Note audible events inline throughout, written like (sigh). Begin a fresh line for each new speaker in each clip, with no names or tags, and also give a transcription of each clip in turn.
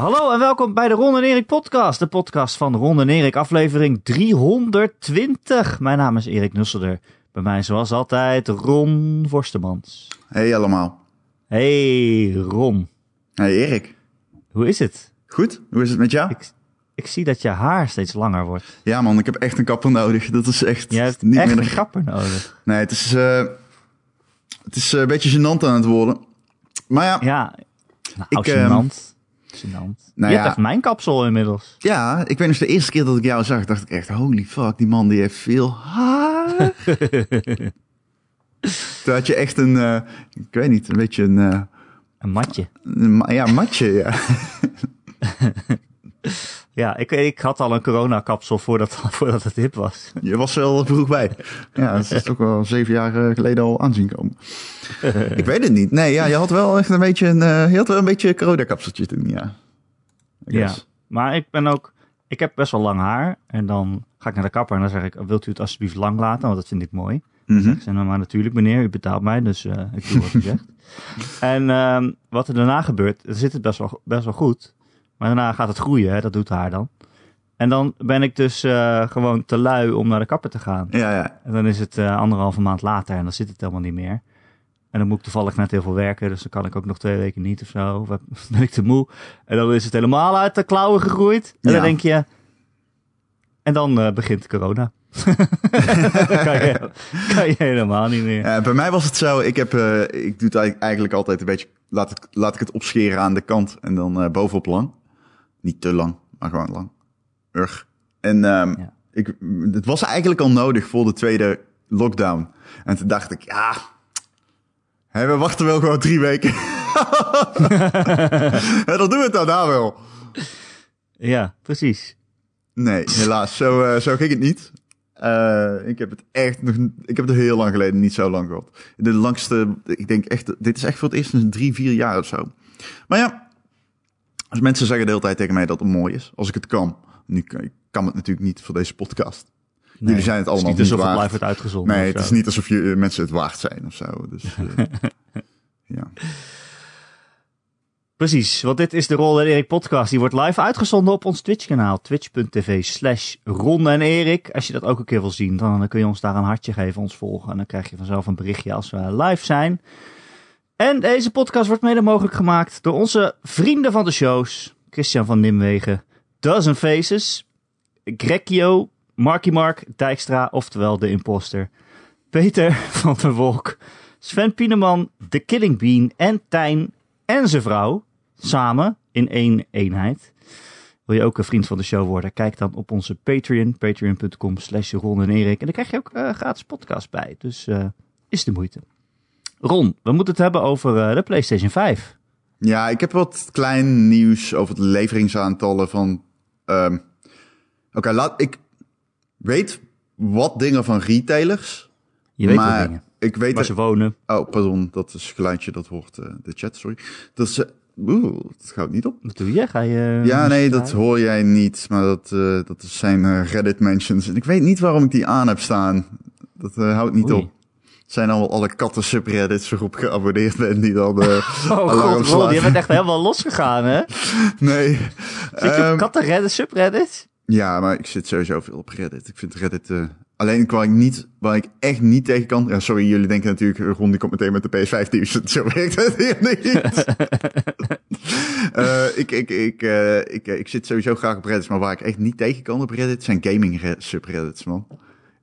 Hallo en welkom bij de Ron en Erik podcast. De podcast van Ron en Erik, aflevering 320. Mijn naam is Erik Nusselder. Bij mij zoals altijd Ron Vorstemans.
Hey allemaal.
Hey Ron,
Hey Erik.
hoe is het?
Goed? Hoe is het met jou?
Ik, ik zie dat je haar steeds langer wordt.
Ja man, ik heb echt een kapper nodig. Dat is echt
Je hebt
niet
echt
meer...
een kapper nodig.
Nee, het is, eh, het is eh, een beetje gênant aan het worden. Maar ja, ja.
Nou,
Ik,
ik,
nou
je
ja.
hebt echt mijn kapsel inmiddels.
ik weet nog de eerste keer dat ik jou zag, dacht ik echt, holy fuck, die man die heeft veel haar. (laughs) Toen had je echt een, eh, ik weet niet, een beetje een, eh,
Een matje.
een ja, matje, ja. (laughs)
Ja, ik, ik had al een coronakapsel voordat, (laughs) voordat het hip was.
Je was er wel vroeg bij. Ja, dat is ook wel zeven jaar eh, geleden al aanzien komen. (laughs) ik weet het niet. Nee, ja, je had wel echt een beetje een, eh, je had wel een beetje coronakapseltje toen, ja.
Ja, maar ik ben ook, ik heb best wel lang haar. En dan ga ik naar de kapper en dan zeg ik, wilt u het alsjeblieft lang laten? Want dat vind ik mooi.
Mhm.
Nou maar natuurlijk meneer, u betaalt mij, dus eh, ik doe wat u zegt. (laughs) En ehm, wat er daarna gebeurt, zit het best wel, best wel goed. Maar daarna gaat het groeien, hè, dat doet haar dan. En dan ben ik dus eh, gewoon te lui om naar de kapper te gaan.
Ja, ja.
En dan is het eh, anderhalve maand later en dan zit het helemaal niet meer. En dan moet ik toevallig net heel veel werken, dus dan kan ik ook nog twee weken niet of zo. Of (laughs) ben ik te moe. En dan is het helemaal uit de klauwen gegroeid. En
Ja.
dan denk je... En dan eh, begint corona. dan (laughs) kan je, kan je helemaal niet meer.
Ja, bij mij was het zo, ik, heb, ik doe het eigenlijk- altijd een beetje, laat, het, laat ik het opscheren aan de kant en dan bovenop lang. Niet te lang, maar gewoon lang. Urg. En ehm,
Ja.
ik, het was eigenlijk al nodig voor de tweede lockdown. En toen dacht ik, ja, hè, we wachten wel gewoon drie weken. (laughs) en dan doen we het daarna wel.
Ja, precies.
Nee, helaas, zo, eh, zo ging het niet. Eh, ik heb het echt nog, ik heb het heel lang geleden niet zo lang gehad. De langste, ik denk echt, dit is echt voor het eerst in drie, vier jaar of zo. Maar ja, als mensen zeggen de hele tijd tegen mij dat het mooi is, als ik het kan. Nu kan ik kan het natuurlijk niet voor deze podcast.
Nee,
Jullie zijn het allemaal
is niet alsof
niet
het
waard.
wordt uitgezonden.
Nee, het is niet alsof je, eh, mensen het waard zijn of zo. Dus, eh, (laughs) ja.
Precies, want dit is de Ron en Erik podcast. Die wordt live uitgezonden op ons Twitch kanaal. Twitch.tv slash Ron en Erik. Als je dat ook een keer wil zien, dan kun je ons daar een hartje geven, ons volgen. En dan krijg je vanzelf een berichtje als we live zijn. En deze podcast wordt mede mogelijk gemaakt door onze vrienden van de shows. Christian van Nimwegen, Dozen Faces, Grekio, Marky Mark, Dijkstra, oftewel de imposter. Peter (laughs) van der Wolk, Sven Pieneman, The Killing Bean en Tijn en zijn vrouw samen in één eenheid. Wil je ook een vriend van de show worden? Kijk dan op onze Patreon, patreon.com slash en. En dan krijg je ook eh, gratis podcast bij. Dus eh, is de moeite. Ron, we moeten het hebben over eh, de PlayStation 5.
ja, ik heb wat klein nieuws over de leveringsaantallen van... ehm, Oké, laat ik weet wat dingen van retailers.
Je weet
maar
wat dingen.
ik weet
Waar ze wonen.
Oh, pardon, dat is geluidje, dat hoort eh, de chat, sorry. Dat is, eh, oeh, dat gaat niet op.
Wat doe je? Ga je...
ja, nee, dat hoor jij niet, maar dat, eh, dat zijn eh, Reddit mentions. En ik weet niet waarom ik die aan heb staan. Dat eh, houdt niet
Oei.
op. Zijn allemaal alle katten subreddits waarop ik geabonneerd ben die dan eh (laughs)
Oh
alarm
god,
slaan.
je bent echt helemaal losgegaan, hè?
Nee.
Zit je
Ehm,
op kattenreddit, subreddit?
Ja, maar ik zit sowieso veel op Reddit. Ik vind Reddit... eh, alleen waar ik, niet, waar ik echt niet tegen kan... Ja, sorry, jullie denken natuurlijk... Ron die komt meteen met de PS5 nieuws. (laughs) Zo werkt het hier niet. (laughs) Eh, ik, ik, ik, eh, ik, eh, ik zit sowieso graag op Reddit. Maar waar ik echt niet tegen kan op Reddit... zijn gaming re- subreddits, man.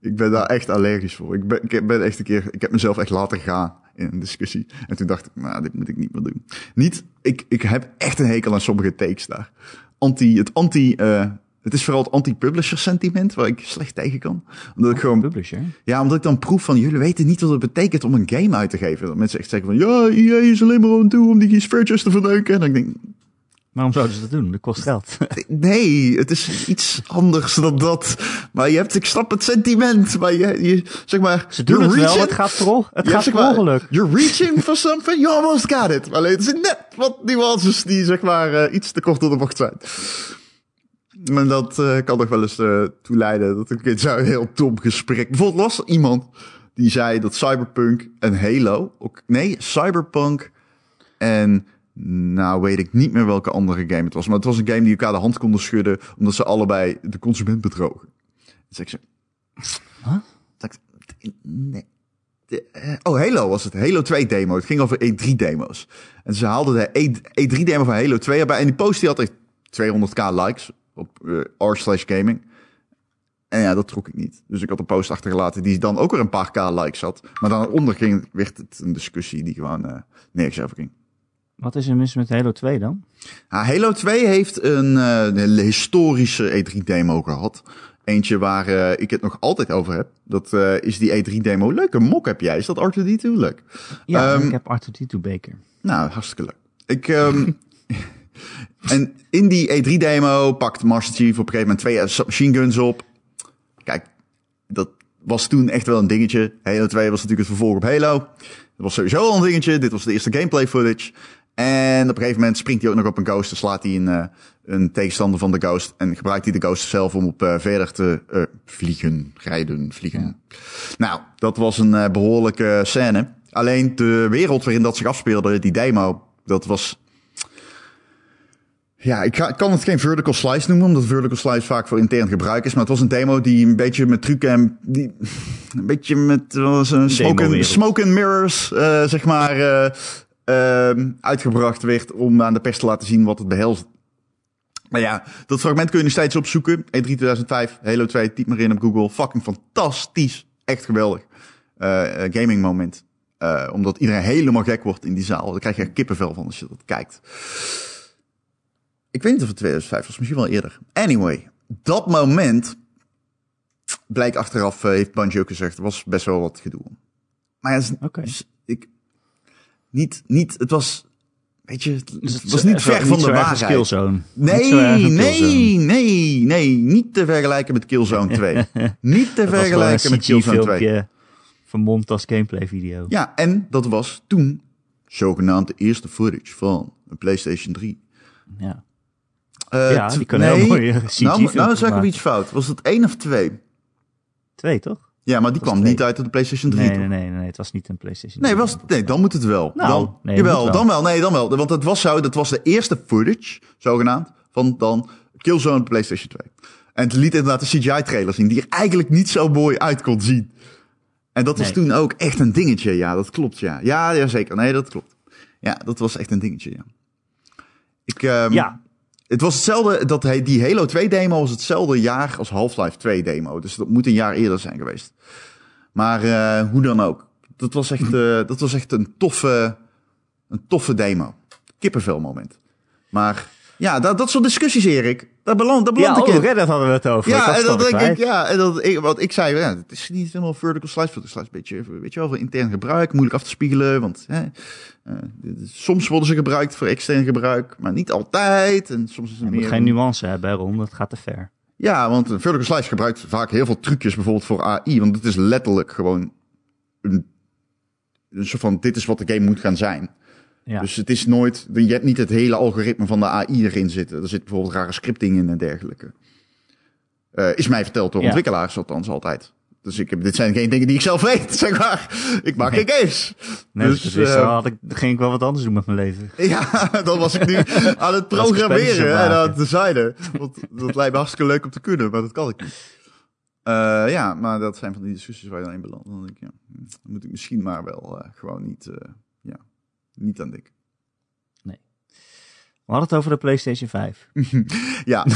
Ik ben daar echt allergisch voor. Ik ben, ik ben echt een keer... Ik heb mezelf echt laten gaan in een discussie. En toen dacht ik, nou, dit moet ik niet meer doen. Niet... Ik, ik heb echt een hekel aan sommige takes daar. Anti... Het anti... eh, het is vooral het anti-publisher sentiment waar ik slecht tegen kan. Omdat ik gewoon,
Publisher.
ja, omdat ik dan proef van jullie weten niet wat het betekent om een game uit te geven. Dat mensen echt zeggen van ja, EA is alleen maar aan toe om die spurtjes te verneuken. En dan denk ik,
Waarom zouden ze dat doen? Dat kost geld. (laughs)
nee, het is iets anders dan dat. Maar je hebt, ik snap het sentiment, maar je, je zeg maar.
Ze doen het wel, het gaat per, het
Ja,
gaat
zeg maar,
ongeluk.
You're reaching for something, you almost got it. Alleen het zijn net wat nuances die zeg maar eh, iets te kort door de bocht zijn. Maar dat eh, kan nog wel eens eh toe leiden dat ik in zo'n heel dom gesprek... Bijvoorbeeld was er iemand die zei dat Cyberpunk en Halo... Ook, nee, Cyberpunk en Nou, weet ik niet meer welke andere game het was. Maar het was een game die elkaar de hand konden schudden. omdat ze allebei de consument bedrogen. Dus ik zo.
Huh?
Nee. Eh, oh, Halo was het. Halo 2 demo. Het ging over E3 demo's. En ze haalden de E3 demo van Halo 2 erbij. En die post die had echt 200k likes op eh, r slash gaming. En ja, dat trok ik niet. Dus ik had een post achtergelaten die dan ook weer een paar k likes had. Maar dan onder ging, werd het een discussie die gewoon eh nergens over ging.
Wat is er mis met Halo 2 dan?
Halo 2 heeft een, eh, historische E3-demo gehad. Eentje waar eh, ik het nog altijd over heb. Dat eh, is die E3-demo. Leuke mok heb jij. Is dat R2D2? Leuk.
Ja,
Ehm,
ik heb R2D2 beker.
Nou, hartstikke leuk. Ik, ehm, (laughs) en in die E3-demo pakt Master Chief op een gegeven moment twee submachine guns op. Kijk, dat was toen echt wel een dingetje. Halo 2 was natuurlijk het vervolg op Halo. Dat was sowieso al een dingetje. Dit was de eerste gameplay footage. En op een gegeven moment springt hij ook nog op een ghost. Dan slaat hij een, eh, een tegenstander van de ghost. En gebruikt hij de ghost zelf om op eh, verder te eh, vliegen, rijden, vliegen. Nou, dat was een eh, behoorlijke scène. Alleen de wereld waarin dat zich afspeelde, die demo, dat was... Ja, ik, ga- ik kan het geen vertical slice noemen, omdat vertical slice vaak voor intern gebruik is. Maar het was een demo die een beetje met trucken en... Die, een beetje met was een smoke, and, smoke and mirrors, zeg maar, uitgebracht werd om aan de pers te laten zien wat het behelst. Maar ja, dat fragment kun je nog steeds opzoeken. E E3 2005, Halo 2, typ maar in op Google. Fucking fantastisch. Echt geweldig. Eh, eh, gaming moment. Eh, omdat iedereen helemaal gek wordt in die zaal. Daar krijg je echt kippenvel van als je dat kijkt. Ik weet niet of het 2005 was, misschien wel eerder. Anyway, dat moment blijkt achteraf, heeft Bungie ook gezegd, er was best wel wat gedoe. Maar ja, is- ik, niet, niet, het was, weet je, het
Dus
het was niet
is
ver
niet
van de waarheid.
Killzone.
Nee,
Killzone.
nee, nee, nee. Niet te vergelijken met Killzone 2. (laughs) niet te vergelijken met Killzone 2.
CG-filmpje vermomd als gameplay video.
Ja, en dat was toen zogenaamd de eerste footage van een PlayStation 3.
Ja.
Eh,
Ja, die kunnen heel mooie (laughs) CG
Nou, nou ik
maken.
iets fout. Was het één of twee?
Twee, toch?
Ja, maar die kwam niet uit op de PlayStation 3.
Nee, nee, nee, nee, het was niet een PlayStation.
Nee,
3.
was, nee, dan moet het wel.
Nou,
dan,
nee,
jawel,
wel.
dan wel. Nee, dan wel. Want het was zo, dat was de eerste footage, zogenaamd, van dan Killzone PlayStation 2. En het liet inderdaad de CGI-trailer zien, die er eigenlijk niet zo mooi uit kon zien. En dat was
Nee.
toen ook echt een dingetje, ja, dat klopt, ja. Ja, ja zeker. Nee, dat klopt. Ja, dat was echt een dingetje, ja. Ik, ehm,
Ja,
Het was hetzelfde, dat hij, die Halo 2 demo was hetzelfde jaar als Half-Life 2 demo. Dus dat moet een jaar eerder zijn geweest. Maar eh, hoe dan ook. Dat was echt, eh, dat was echt een, toffe, een toffe demo. Kippenvel moment. Maar ja, dat, dat soort discussies, Erik. Daar beland, daar beland
ja
ik
oh,
in.
Reddit hadden we het over.
Ja, en dat denk ik, ja, en dat ik, wat ik zei, ja, het is niet helemaal vertical slice, vertical slice, beetje, weet je wel, voor intern gebruik, moeilijk af te spiegelen, want hè, eh, soms worden ze gebruikt voor extern gebruik, maar niet altijd, en soms is het meer...
geen nuance hebben, Ron. Dat gaat te ver.
Ja, want een vertical slice gebruikt vaak heel veel trucjes, bijvoorbeeld voor AI, want het is letterlijk gewoon een, een soort van, dit is wat de game moet gaan zijn.
Ja.
Dus het is nooit, je hebt niet het hele algoritme van de AI erin zitten. Er zit bijvoorbeeld rare scripting in en dergelijke. Eh, is mij verteld door
Ja.
ontwikkelaars althans altijd. Dus ik heb, dit zijn geen dingen die ik zelf weet, (laughs) zeg maar. Ik maak
Nee.
geen games.
nee,
dus,
dus
eh,
had ik, ging ik wel wat anders doen met mijn leven. (laughs)
Ja, dan was ik nu (laughs) aan het programmeren en aan het designen. Want dat lijkt me hartstikke leuk om te kunnen, maar dat kan ik niet. Eh, ja, maar dat zijn van die discussies waar je dan in belandt. Dan denk ik, ja, hm, dan moet ik misschien maar wel gewoon niet, niet aan denken.
We hadden het over de PlayStation 5. (laughs)
Ja. (laughs)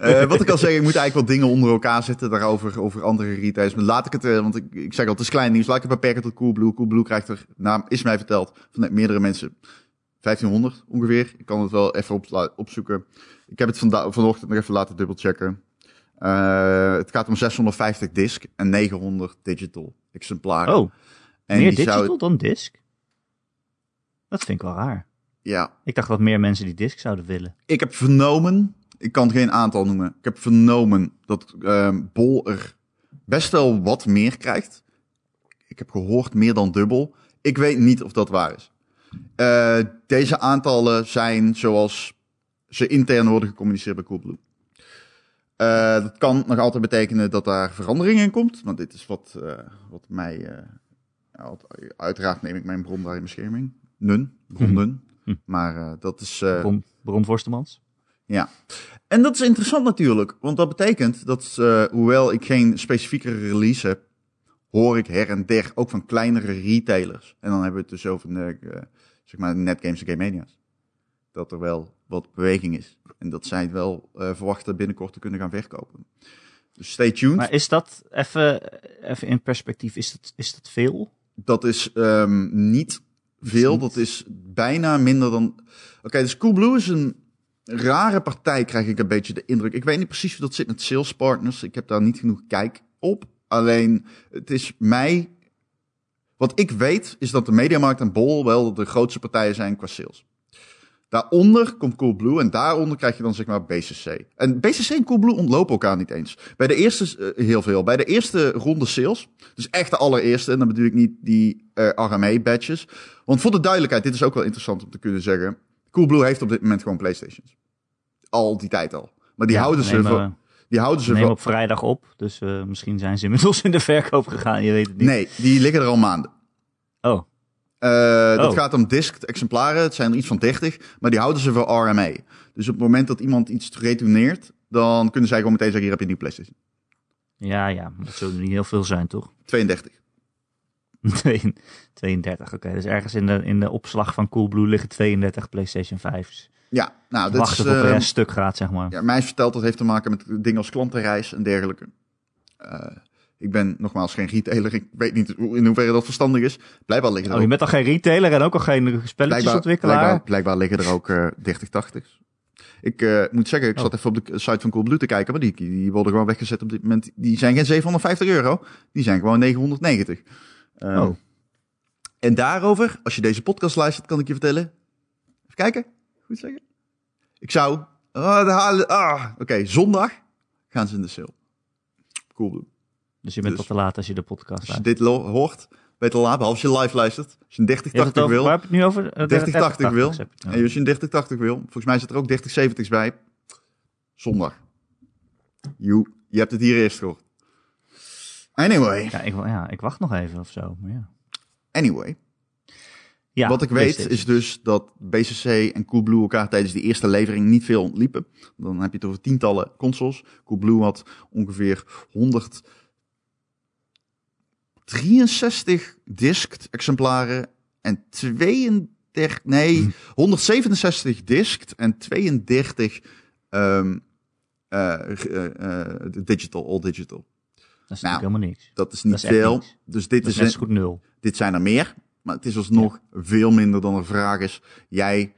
Eh, wat ik al zeg, ik moet eigenlijk wat dingen onder elkaar zetten daarover, over andere retailers. Maar laat ik het, eh, want ik, ik zeg al, het is klein nieuws. Laat ik het beperken tot Coolblue. Coolblue krijgt er, naam is mij verteld, van meerdere mensen, 1500 ongeveer. Ik kan het wel even op, opzoeken. Ik heb het vanda- vanochtend nog even laten dubbelchecken. Eh, het gaat om 650 disk en 900 digital exemplaren.
Oh,
en
meer
die
digital
zou-
dan disc? Dat vind ik wel raar.
ja,
Ik dacht dat meer mensen die disc zouden willen.
Ik heb vernomen, ik kan geen aantal noemen. Ik heb vernomen dat ehm, Bol er best wel wat meer krijgt. Ik heb gehoord meer dan dubbel. Ik weet niet of dat waar is. Eh, deze aantallen zijn zoals ze intern worden gecommuniceerd bij Coolblue. Eh, dat kan nog altijd betekenen dat daar verandering in komt. Want dit is wat, eh, wat mij... uiteraard neem ik mijn bron daar in bescherming. Nun, bronnen.
Hm.
Maar eh, dat is...
Bron, Bron Forstemans.
ja. En dat is interessant natuurlijk, want dat betekent dat, eh, hoewel ik geen specifieke release heb, hoor ik her en der ook van kleinere retailers. En dan hebben we het dus over de, eh, zeg maar Netgames en Game Mania's. Dat er wel wat beweging is. En dat zij het wel verwachten binnenkort te kunnen gaan verkopen. Dus stay tuned.
Maar is dat, even, even in perspectief, is dat, is dat veel?
Dat is ehm, niet veel.
niet-
Dat is bijna minder dan. Oké, dus Coolblue is een rare partij, krijg ik een beetje de indruk. Ik weet niet precies hoe dat zit met sales partners. Ik heb daar niet genoeg kijk op. Alleen, het is mij. Wat ik weet, is dat de Mediamarkt en Bol wel de grootste partijen zijn qua sales. Daaronder komt Coolblue en daaronder krijg je dan zeg maar BCC. En BCC en Coolblue ontlopen elkaar niet eens. Bij de eerste, eh, heel veel. Bij de eerste ronde sales, dus echt de allereerste, en dan bedoel ik niet die uh, RMA-badges. Want voor de duidelijkheid, dit is ook wel interessant om te kunnen zeggen. Coolblue heeft op dit moment gewoon Playstations. Al die tijd al. Maar die
Ja,
houden ze voor, die houden ze
nemen op vrijdag op, dus eh, misschien zijn ze (laughs) inmiddels in de verkoop gegaan, je weet het niet.
Nee, die liggen er al maanden.
Oh,
Eh, Dat
Oh.
gaat om disked exemplaren. Het zijn er iets van 30, maar die houden ze voor RMA. Dus op het moment dat iemand iets retourneert, dan kunnen zij gewoon meteen zeggen: hier heb je een nieuwe PlayStation.
ja, ja, dat zullen niet heel veel zijn, toch?
32.
32, (laughs) oké. Dus ergens in de, in de opslag van Coolblue liggen 32 PlayStation 5's.
Ja, nou, dat is.
Wachten tot de
eh,
rest stuk gaat, zeg maar.
ja, mij is verteld dat heeft te maken met dingen als klantenreis en dergelijke. Eh, ik ben nogmaals geen retailer. Ik weet niet in hoeverre dat verstandig is. Blijkbaar liggen er
Oh, je bent al geen retailer en ook al geen spelletjesontwikkelaar?
blijkbaar, blijkbaar liggen er ook eh 3080's. Ik eh, moet zeggen, ik
Oh.
zat even op de site van Coolblue te kijken, maar die, die worden gewoon weggezet op dit moment. Die zijn geen 750 euro, die zijn gewoon 990. Eh,
Oh.
En daarover, als je deze podcast luistert, kan ik je vertellen. Even kijken, goed zeggen. Ik zou, ah, ah, oké, zondag gaan ze in de sale. Coolblue.
Dus je bent
Dus-
al te laat als je de podcast
Als je dit hoort, ben je te laat, behalve als je live luistert. Als je een
Je hebt het
3080
over-
wil.
Waar heb je het nu over? Eh,
3080 wil.
3080's heb je het nu
En als je een 3080 wil, volgens mij zit er ook 3070's bij. Zondag. You, je hebt het hier eerst gehoord. Anyway,
Ja ik, ja, ik wacht nog even of zo. Maar ja.
anyway.
Ja,
Wat ik weet is dus dat BCC en Coolblue elkaar tijdens die eerste levering niet veel ontliepen. Dan heb je het over tientallen consoles. Coolblue had ongeveer 163 disked exemplaren en 32, nee, 167 disked en 32 ehm, eh, eh, eh, digital, all digital.
Dat is
Nou,
helemaal niks.
Dat is niet
Dat is echt
veel. Dus dit
Dat is
is,
goed nul.
dit zijn er meer, maar het is alsnog veel minder dan er vraag is. Jij,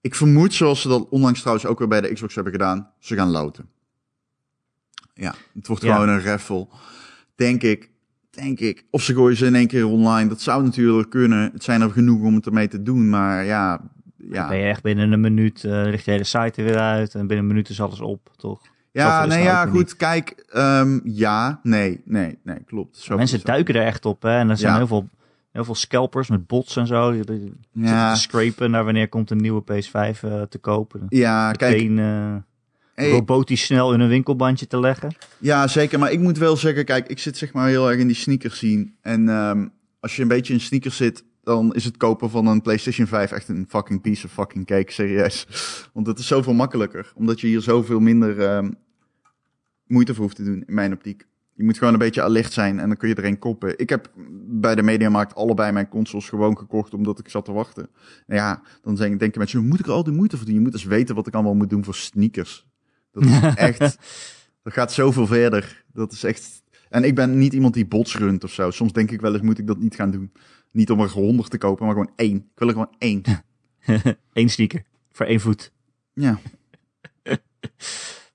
ik vermoed, zoals ze dat onlangs trouwens ook weer bij de Xbox hebben gedaan, ze gaan loten. Ja, het wordt
Ja.
gewoon een raffle. Denk ik, denk ik. Of ze gooien ze in één keer online, dat zou natuurlijk kunnen. Het zijn er genoeg om het ermee te doen, maar ja,
Dan ben
ja.
je echt binnen een minuut, eh ligt je hele site er weer uit. En binnen een minuut is alles op, toch?
Ja,
is
nee,
nou
ja, goed,
niet.
kijk, ehm, ja, nee, nee, nee, klopt. Zo
Mensen
zo.
duiken er echt op, hè. En er zijn
Ja.
heel, veel, heel veel scalpers met bots en zo. Die, die
Ja,
te scrapen naar wanneer komt een nieuwe PS5 eh, te kopen.
ja, kijk,
Meteen eh,
hey,
robotisch snel in een winkelbandje te leggen.
Ja, zeker. Maar ik moet wel zeggen, kijk, ik zit zeg maar heel erg in die sneakers zien. En ehm, als je een beetje in sneakers zit, dan is het kopen van een PlayStation 5 echt een fucking piece of fucking cake, serieus. (laughs) Want het is zoveel makkelijker, omdat je hier zoveel minder ehm, moeite voor hoeft te doen, in mijn optiek. Je moet gewoon een beetje alert zijn en dan kun je er een koppen. Ik heb bij de Mediamarkt allebei mijn consoles gewoon gekocht omdat ik zat te wachten. En ja, dan denk- denken mensen, moet ik er al die moeite voor doen? Je moet eens weten wat ik allemaal moet doen voor sneakers. Dat is (laughs) echt, dat gaat zoveel verder. Dat is echt. En ik ben niet iemand die bots runt of zo. Soms denk ik wel eens, moet ik dat niet gaan doen. Niet om er honderd te kopen, maar gewoon één. Ik wil er gewoon één. (laughs)
Eén sneaker voor één voet.
Ja, (laughs)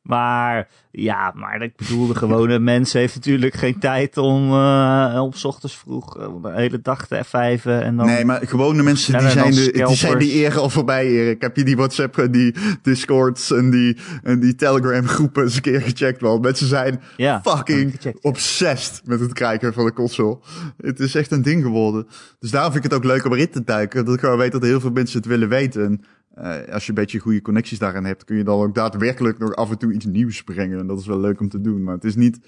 Maar ja, maar ik bedoel, de gewone (laughs) mens heeft natuurlijk geen tijd om eh op ochtends vroeg eh, de hele dag te F5'en en dan...
nee, maar gewone mensen, die zijn, de, die zijn die al voorbij, Erik. Heb je die WhatsApp, en die Discords en die, en die Telegram groepen eens een keer gecheckt, man. Mensen zijn
ja,
fucking
gecheckt.
obsessed met het krijgen van de console. Het is echt een ding geworden. Dus daarom vind ik het ook leuk om erin te duiken. Dat ik gewoon weet dat heel veel mensen het willen weten. Eh, als je een beetje goede connecties daarin hebt, kun je dan ook daadwerkelijk nog af en toe iets nieuws brengen. En dat is wel leuk om te doen. Maar het is niet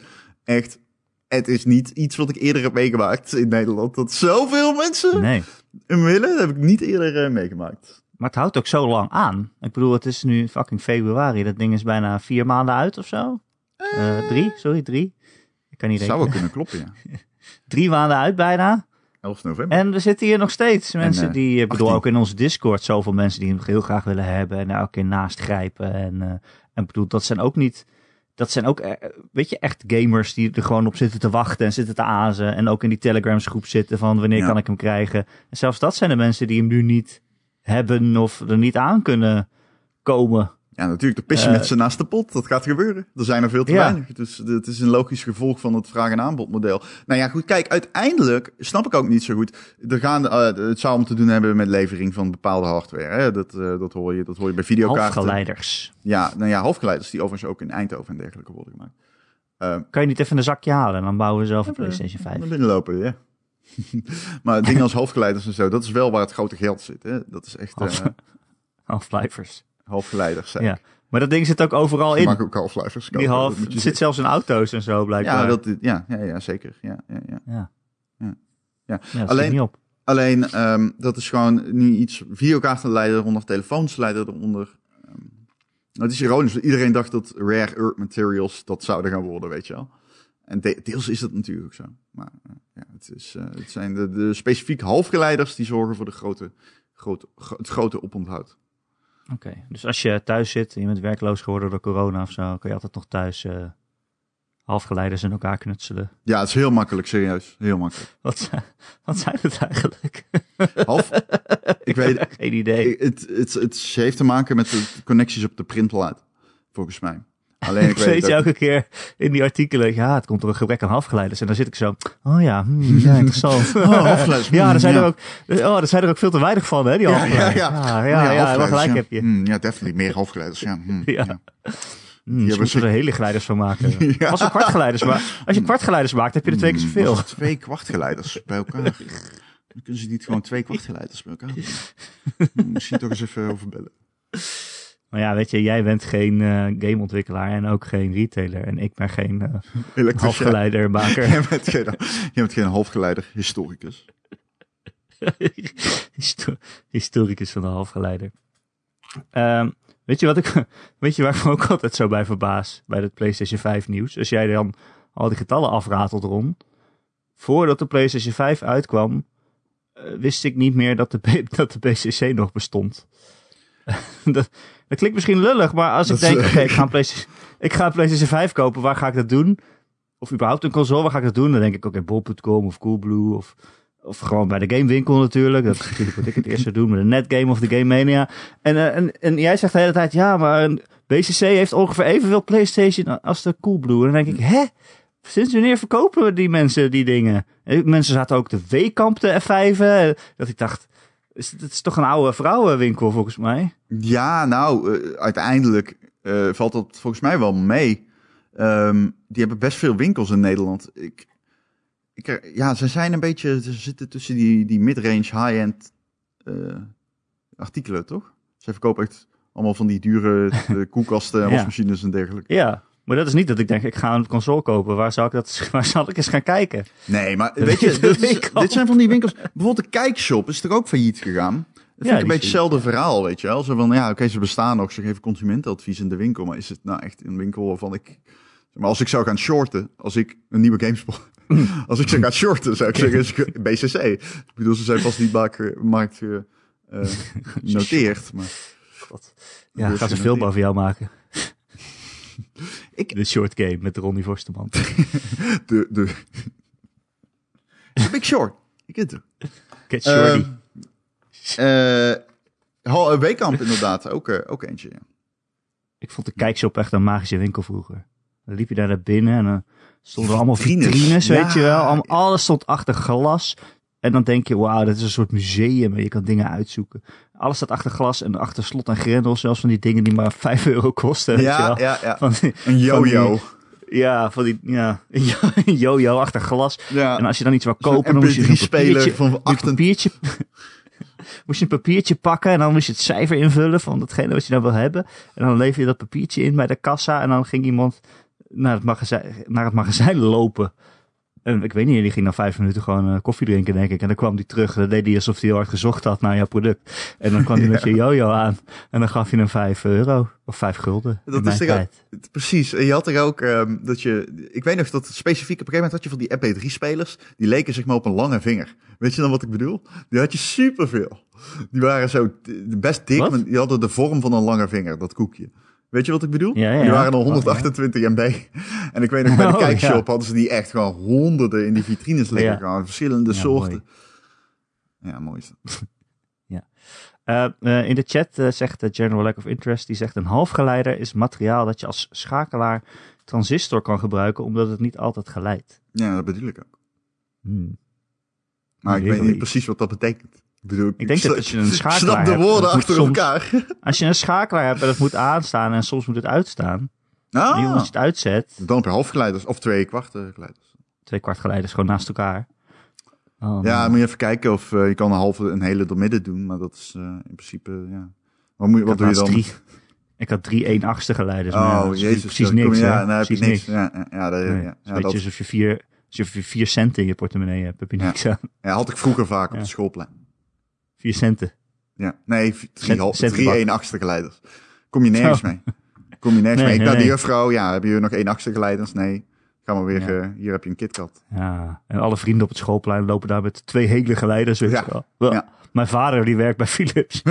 echt. Het is niet iets wat ik eerder heb meegemaakt in Nederland. Dat zoveel mensen
Nee,
hem willen, heb ik niet eerder eh, meegemaakt.
Maar het houdt ook zo lang aan. Ik bedoel, het is nu fucking februari. Dat ding is bijna vier maanden uit of zo. Uh, drie, sorry, drie. Ik kan niet
Zou wel kunnen kloppen, ja. (laughs)
drie maanden uit bijna.
11 november.
En er zitten hier nog steeds mensen
En, eh,
die, ik bedoel
18.
ook in ons Discord, zoveel mensen die hem heel graag willen hebben en daar elke keer naast grijpen. En, eh, en bedoel, dat zijn ook niet, dat zijn ook, eh, weet je, echt gamers die er gewoon op zitten te wachten en zitten te azen. En ook in die Telegrams groep zitten van wanneer
Ja.
kan ik hem krijgen. En zelfs dat zijn de mensen die hem nu niet hebben of er niet aan kunnen komen.
Ja, natuurlijk, de pissen
Eh,
met ze naast de pot. Dat gaat gebeuren. Er zijn er veel te
Ja.
weinig. Dus het is een logisch gevolg van het vraag- en aanbodmodel. Nou ja, goed, kijk, uiteindelijk snap ik ook niet zo goed. Er gaan, eh, het zou om te doen hebben met levering van bepaalde hardware. Hè? Dat, eh, dat, hoor je, dat hoor je bij videokaarten.
Halfgeleiders.
Ja, nou ja, halfgeleiders die overigens ook in Eindhoven en dergelijke worden gemaakt.
Kan je niet even een zakje halen en dan bouwen we zelf een PlayStation 5.
Naar binnen lopen, ja. (laughs) maar dingen als halfgeleiders en zo, dat is wel waar het grote geld zit. Hè? Dat is echt
Half-. (laughs)
halfgeleiders.
Ja.
ik.
Maar dat ding zit ook overal in.
mag ook kopen.
Die half,
dat
het zit zelfs in auto's en zo blijkbaar.
Ja, dat, ja, ja, ja, zeker. Ja, ja, ja.
Ja.
Ja.
Ja,
Ja.
dat
Alleen-
schiet niet op.
Alleen, ehm, dat is gewoon niet iets... Videokaarten leiden eronder, telefoons leiden eronder. Het is ironisch, want iedereen dacht dat rare earth materials dat zouden gaan worden, weet je wel. En de- deels is dat natuurlijk ook zo. Maar eh, ja, het, is, eh, het zijn de, de specifiek halfgeleiders die zorgen voor de grote, grote, gro- het grote oponthoud.
Oké, dus als je thuis zit en je bent werkloos geworden door corona of zo, kan je altijd nog thuis eh, halfgeleiders in elkaar knutselen.
Ja, het is heel makkelijk, serieus. Heel makkelijk. (laughs)
Wat, zijn- wat zijn het eigenlijk? (laughs)
Half, ik weet, (laughs)
Geen idee.
het, het, het heeft te maken met de connecties op de printplaat, volgens mij. Alleen ik (laughs) weet
elke keer in die artikelen, ja, het komt door een gebrek aan halfgeleiders. En dan zit ik zo, oh ja, hmm, (laughs) ja, interessant.
Oh, halfgeleiders, (laughs)
ja, er zijn,
hmm,
er ook, oh, er zijn er ook veel te weinig van, hè, die
Ja, ja,
halfgeleiders.
ja.
ja, ja, ja, gelijk heb je.
Hmm, ja, definitely. Meer halfgeleiders, ja. Hmm,
Ja. Hmm, moeten we er hele geleiders van maken.
Ja.
Als we kwartgeleiders maar Als je kwartgeleiders maakt, heb je er twee keer
Hmm,
zoveel.
Twee kwartgeleiders bij elkaar. Dan kunnen ze niet gewoon twee kwartgeleiders bij elkaar. Hmm, Misschien toch eens even over bellen.
Maar ja, weet je, jij bent geen eh, gameontwikkelaar en ook geen retailer. En ik ben geen eh
Elektricien.
halfgeleidermaker. (laughs)
Jij bent geen, jij bent geen halfgeleider historicus. (laughs)
Histo- Historicus van de halfgeleider. Ehm, weet, je wat ik, (laughs) weet je waar ik me ook altijd zo bij verbaas? Bij het PlayStation 5 nieuws. Als jij dan al die getallen afratelt rond. Voordat de PlayStation 5 uitkwam, eh, wist ik niet meer dat de, dat de PCC nog bestond. dat, dat klinkt misschien lullig, maar als ik
Dat
denk, oké, ik, ga een PlayStation- ik ga een PlayStation 5 kopen, waar ga ik dat doen? Of überhaupt een console, waar ga ik dat doen? Dan denk ik, oké, bol.com of Coolblue of, of gewoon bij de gamewinkel natuurlijk. Dat is natuurlijk wat ik het eerst zou doen met een netgame of de Game Mania. En, eh, en, en jij zegt de hele tijd, ja, maar een BCC heeft ongeveer evenveel PlayStation als de Coolblue. En dan denk ik, hè? Sinds wanneer verkopen we die mensen die dingen? Eh, Mensen zaten ook de W-kamp te F5. eh, Dat ik dacht, is- het is toch een oude vrouwenwinkel volgens mij?
Ja, nou, eh, uiteindelijk eh, valt dat volgens mij wel mee. Ehm, die hebben best veel winkels in Nederland. Ik, ik, er- ja, ze zijn een beetje, ze zitten tussen die, die mid-range, high-end eh, artikelen, toch? Ze verkopen echt allemaal van die dure eh, (laughs) koelkasten
Ja.
wasmachines en dergelijke.
Ja, maar dat is niet dat ik denk, ik ga een console kopen. Waar zal ik, dat, (laughs) waar zal ik eens gaan kijken?
Nee, maar weet je, (laughs) dit, is- dit zijn van die winkels. Bijvoorbeeld de Kijkshop is er ook failliet gegaan. Dat vind
Ja,
ik een beetje hetzelfde verhaal, weet je wel. Zo van, ja, oké, ze bestaan nog, ze geven consumentenadvies in de winkel. Maar is het nou echt een winkel waarvan ik... Maar als ik zou gaan shorten, als ik een nieuwe GameSpot... (laughs) als ik zou gaan shorten, zou ik zeggen, BCC. Ik bedoel, ze zijn vast niet markt, markt eh, genoteerd. Maar
God. Ja, gaan ze veel over jou maken.
Ik-
De short game met Ronnie Vorsterman. (laughs)
de... de Big Short. Ik het.
Get shorty.
Eh, eh, Hal- eh, Weekamp inderdaad, (laughs) ook, eh, ook eentje, ja.
ik vond de kijkshop echt een magische winkel vroeger. Dan liep je daar naar binnen en dan stonden er allemaal
Vitrines.
vitrines, weet je wel. Alles stond achter glas. En dan denk je, wauw, dit is een soort museum en je kan dingen uitzoeken. Alles staat achter glas en achter slot en grendel. Zelfs van die dingen die maar 5 (laughs) euro kosten. weet je
Ja,
wel.
ja, ja.
Van die-
Een yo-yo.
ja, van die, ja, (laughs) een yo-yo achter glas.
Ja.
En als je dan iets wou kopen, dan moest je
MP3-speler
papiertje,
van
een
8
papiertje, (laughs) moest je een papiertje pakken en dan moest je het cijfer invullen van datgene wat je nou wil hebben. En dan lever je dat papiertje in bij de kassa en dan ging iemand naar het magazijn, naar het magazijn lopen. En ik weet niet, die ging na vijf minuten gewoon eh, koffie drinken, denk ik. En dan kwam hij terug. Dan deed hij alsof hij heel hard gezocht had naar jouw product. En dan kwam hij (laughs) met je jojo aan. En dan gaf je hem vijf euro. Of vijf gulden.
Dat
in
is
tijd.
Precies. En je had er ook ehm, dat je. Ik weet nog dat specifiek op een gegeven moment had je van die MP3-spelers. Die leken zeg maar op een lange vinger. Weet je dan wat ik bedoel? Die had je superveel. Die waren zo best dik, maar die hadden de vorm van een lange vinger, dat koekje. Weet je wat ik bedoel?
Ja, ja,
Die
ja.
waren al
Oh, ja.
128 MB. En ik weet nog, bij de (laughs)
Oh,
kijkshop
ja.
hadden ze die echt gewoon honderden in die vitrines liggen.
Ja.
Gewoon verschillende
Ja,
soorten. Ja, mooi is dat. (laughs)
Eh, eh, in de chat eh, zegt de General Lack of Interest, die zegt een halfgeleider is materiaal dat je als schakelaar transistor kan gebruiken, omdat het niet altijd geleidt.
Ja, dat bedoel ik ook.
Hmm.
Maar ik weet
we
niet
iets.
precies wat dat betekent. Ik bedoel,
Ik denk dat als je een (laughs) schakelaar
snap de
hebt,
woorden
dat moet
achter
soms-
elkaar. (laughs)
Als je een schakelaar hebt en het moet aanstaan en soms moet het uitstaan, en
Ah,
als je het uitzet,
dan heb je halfgeleiders of twee kwart geleiders.
twee kwart geleiders gewoon naast elkaar. Oh,
Ja,
dan-
moet je even kijken of eh, je kan een halve, een hele door midden doen, maar dat is eh, in principe, ja. Wat, moet je, wat doe je dan?
Drie, ik had drie 1 achtste geleiders. maar ja,
oh,
dat is
jezus.
Precies niks,
je-? Ja, dan heb je
Precies
niks.
niks.
Ja, ja, ja, dat,
Nee,
ja, ja, dat
alsof je vier, je vier centen in je portemonnee hebt, heb je
Ja.
niks aan.
ja, had ik vroeger vaak op
Ja.
het schoolplein.
Vier centen.
Ja, nee, drie, drie 1 achtste geleiders. Kom je nergens mee. Kom je nergens
Nee,
mee. Ik
nee,
de
nee.
juffrouw, ja, hebben jullie nog 1 achtste geleiders? Nee. Ga maar weer,
Ja.
eh, hier heb je een KitKat.
Ja, en alle vrienden op het schoolplein lopen daar met twee hele geleiders. Weet
Ja.
je wel. Wel,
Ja.
Mijn vader die werkt bij Philips.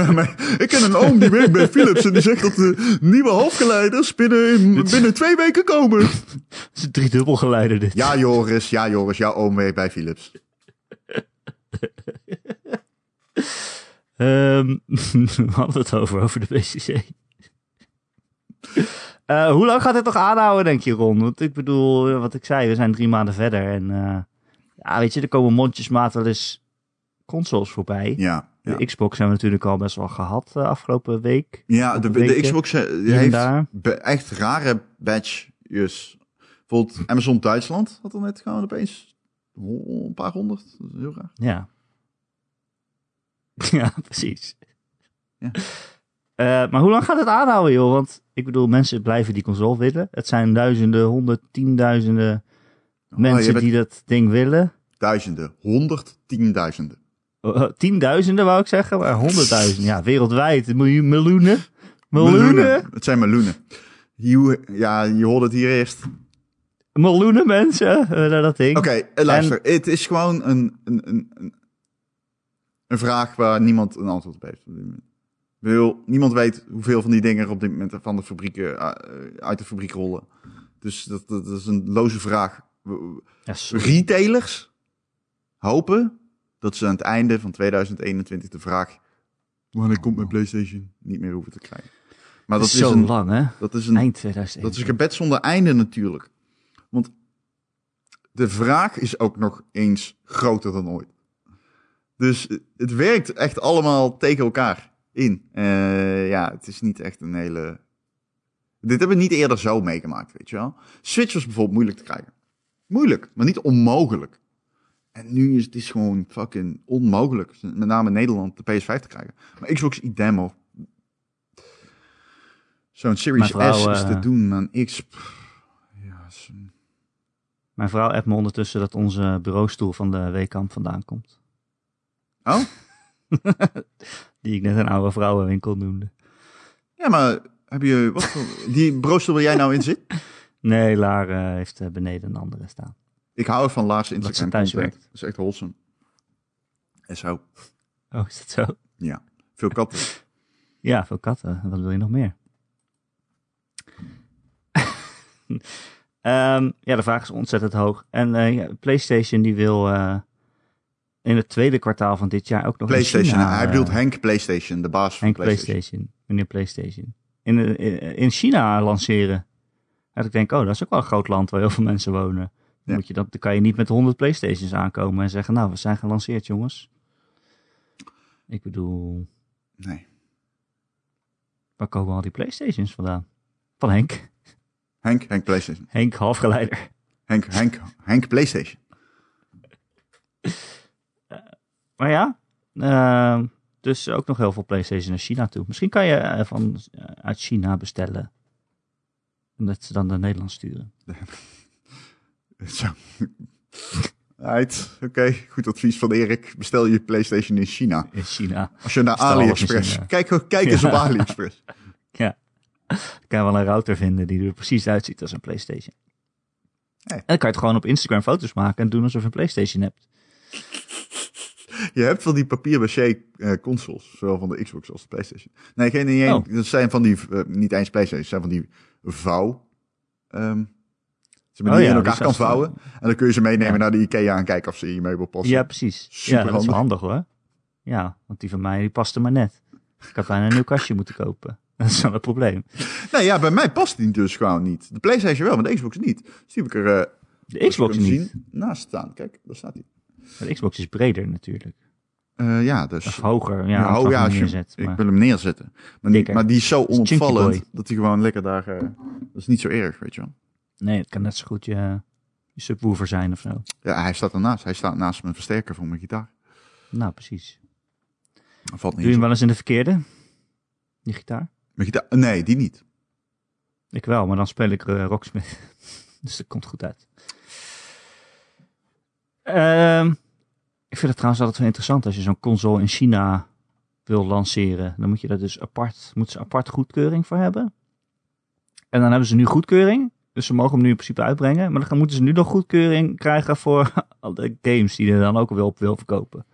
Ik ken een oom die werkt bij Philips en die zegt dat de nieuwe halfgeleiders binnen, (laughs) binnen twee weken komen. (laughs)
Het is een driedubbel geleider dit.
Ja, Joris, ja, Joris, jouw oom werkt bij Philips.
Ehm, (laughs) we hadden het over, over de BCC. Eh, hoe lang gaat dit nog aanhouden, denk je, Ron? Want ik bedoel, eh, wat ik zei, we zijn drie maanden verder. En eh, ja, weet je, er komen mondjesmaat wel eens consoles voorbij.
Ja, ja.
De Xbox hebben we natuurlijk al best wel gehad de afgelopen week.
ja de, Xbox eh, heeft
daar.
echt rare badges. Bijvoorbeeld Amazon Duitsland had er net gewoon opeens een paar honderd. Dat is heel raar.
Ja. (laughs) Ja, precies.
Ja.
Eh, maar hoe lang gaat het aanhouden, joh? Want ik bedoel, mensen blijven die console willen. Het zijn duizenden, honderdtienduizenden
Oh,
mensen die dat ding willen.
duizenden, honderd, tienduizenden.
Eh, eh, tienduizenden wou ik zeggen, maar honderdduizenden. Ja, wereldwijd. Miljoen, miljoenen. Miljoenen.
Het zijn meloenen. Hier- Ja, je hoorde het hier eerst.
Miljoenen mensen dat ding.
Oké, eh, luister. Het is gewoon een, een, een, een, vraag waar niemand een antwoord op heeft. op dit moment. Ik bedoel, niemand weet hoeveel van die dingen er op dit moment van de fabrieken, eh, uit de fabriek rollen. Dus dat, dat is een loze vraag. Retailers hopen dat ze aan het einde van 2021 de vraag... Wanneer komt mijn PlayStation? Niet meer hoeven te krijgen. Maar dat is,
zo
een,
lang, hè?
dat is een
Eind 2001.
dat is een gebed zonder einde natuurlijk. Want de vraag is ook nog eens groter dan ooit. Dus het werkt echt allemaal tegen elkaar in. Eh, ja, het is niet echt een hele... Dit hebben we niet eerder zo meegemaakt, weet je wel. Switch was bijvoorbeeld moeilijk te krijgen. Moeilijk, maar niet onmogelijk. En nu is het is gewoon fucking onmogelijk. Met name in Nederland de PS5 te krijgen. Maar Xbox idem hoor. Zo'n Series
vrouw,
S is
eh,
te doen, man. X... pff, Ja, is een-
Mijn vrouw appt me ondertussen dat onze bureaustoel van de Weekamp vandaan komt.
Oh? (laughs)
Die ik net een oude vrouwenwinkel noemde.
Ja, maar heb je... Wat voor... Die broodstoel waar jij nou in zit?
Nee, Laar eh, heeft eh, beneden een andere staan.
Ik hou van Lars
ze
Instagram
thuis
content. Dat is echt wholesome. En zo.
Oh, is dat zo?
Ja. Veel katten.
Ja, veel katten. Wat wil je nog meer? (laughs) Ehm, ja, de vraag is ontzettend hoog. En eh, ja, PlayStation die wil in het tweede kwartaal van dit jaar ook nog in
PlayStation.
China,
Hij bedoelt
eh,
Henk PlayStation, de baas van
Henk
PlayStation.
PlayStation. Meneer PlayStation. In, in, in China lanceren. En ik denk, oh, dat is ook wel een groot land waar heel veel mensen wonen. Dan, moet je dat, dan kan je niet met 100 PlayStations aankomen en zeggen, nou, we zijn gelanceerd, jongens. Ik bedoel,
Nee.
waar komen al die PlayStations vandaan? Van Henk.
Henk, Henk PlayStation.
Henk, halfgeleider.
Henk, Henk, Henk PlayStation.
Maar ja, ehm, dus ook nog heel veel PlayStation naar China toe. Misschien kan je eh, van, eh, uit China bestellen. En dat ze dan naar Nederland sturen. (laughs)
Zo. Right, oké. Goed advies van Erik. Bestel je PlayStation in China.
In China.
Als je naar
Bestel
AliExpress. Kijk, kijk eens
Ja.
op AliExpress. (laughs)
Ja. Dan kan je wel een router vinden die er precies uitziet als een PlayStation.
Hey.
En dan kan je het gewoon op Instagram foto's maken en doen alsof je een PlayStation hebt.
Je hebt van die papier-maché eh, consoles, zowel van de Xbox als de PlayStation. Nee, geen niet. één.
Oh.
Dat zijn van die, eh, niet eens PlayStation, dat zijn van die vouw. ehm ze
Oh
je
ja,
in elkaar kan vouwen. En dan kun je ze meenemen
Ja.
naar de Ikea en kijken of ze in je meubel passen.
Ja, precies.
Super
ja, dat is wel
handig.
handig hoor. Ja, want die van mij die paste maar net. Ik had bijna een nieuw kastje moeten kopen. (laughs) Dat is wel een probleem.
Nee, ja, bij mij past die dus gewoon niet. De PlayStation wel, maar de Xbox niet. Dus die heb ik er eh,
De Xbox niet.
zien, naast staan. Kijk, daar staat hij.
De Xbox is breder natuurlijk.
Eh, ja, dus...
Of hoger. Ja,
Ja, oh, ja, als je,
neerzet.
ik wil hem neerzetten. Maar maar die is zo onopvallend dat hij gewoon lekker daar... eh, dat is niet zo erg, weet je wel.
Nee, het kan net zo goed je, je subwoofer zijn of zo.
Ja, hij staat ernaast. Hij staat naast mijn versterker voor mijn gitaar.
Nou, precies.
Dat valt
Doe je
niet
hem wel eens in de verkeerde? Die gitaar?
Mijn gitaar? Nee, die niet.
Ik wel, maar dan speel ik eh, Rocksmith. (laughs) dus dat komt goed uit. Ehm, ik vind het trouwens altijd wel interessant als je zo'n console in China wil lanceren. Dan moet je daar dus apart, moet ze apart goedkeuring voor hebben. En dan hebben ze nu goedkeuring. Dus ze mogen hem nu in principe uitbrengen. Maar dan moeten ze nu nog goedkeuring krijgen voor (laughs) al de games die er dan ook wel op wil verkopen.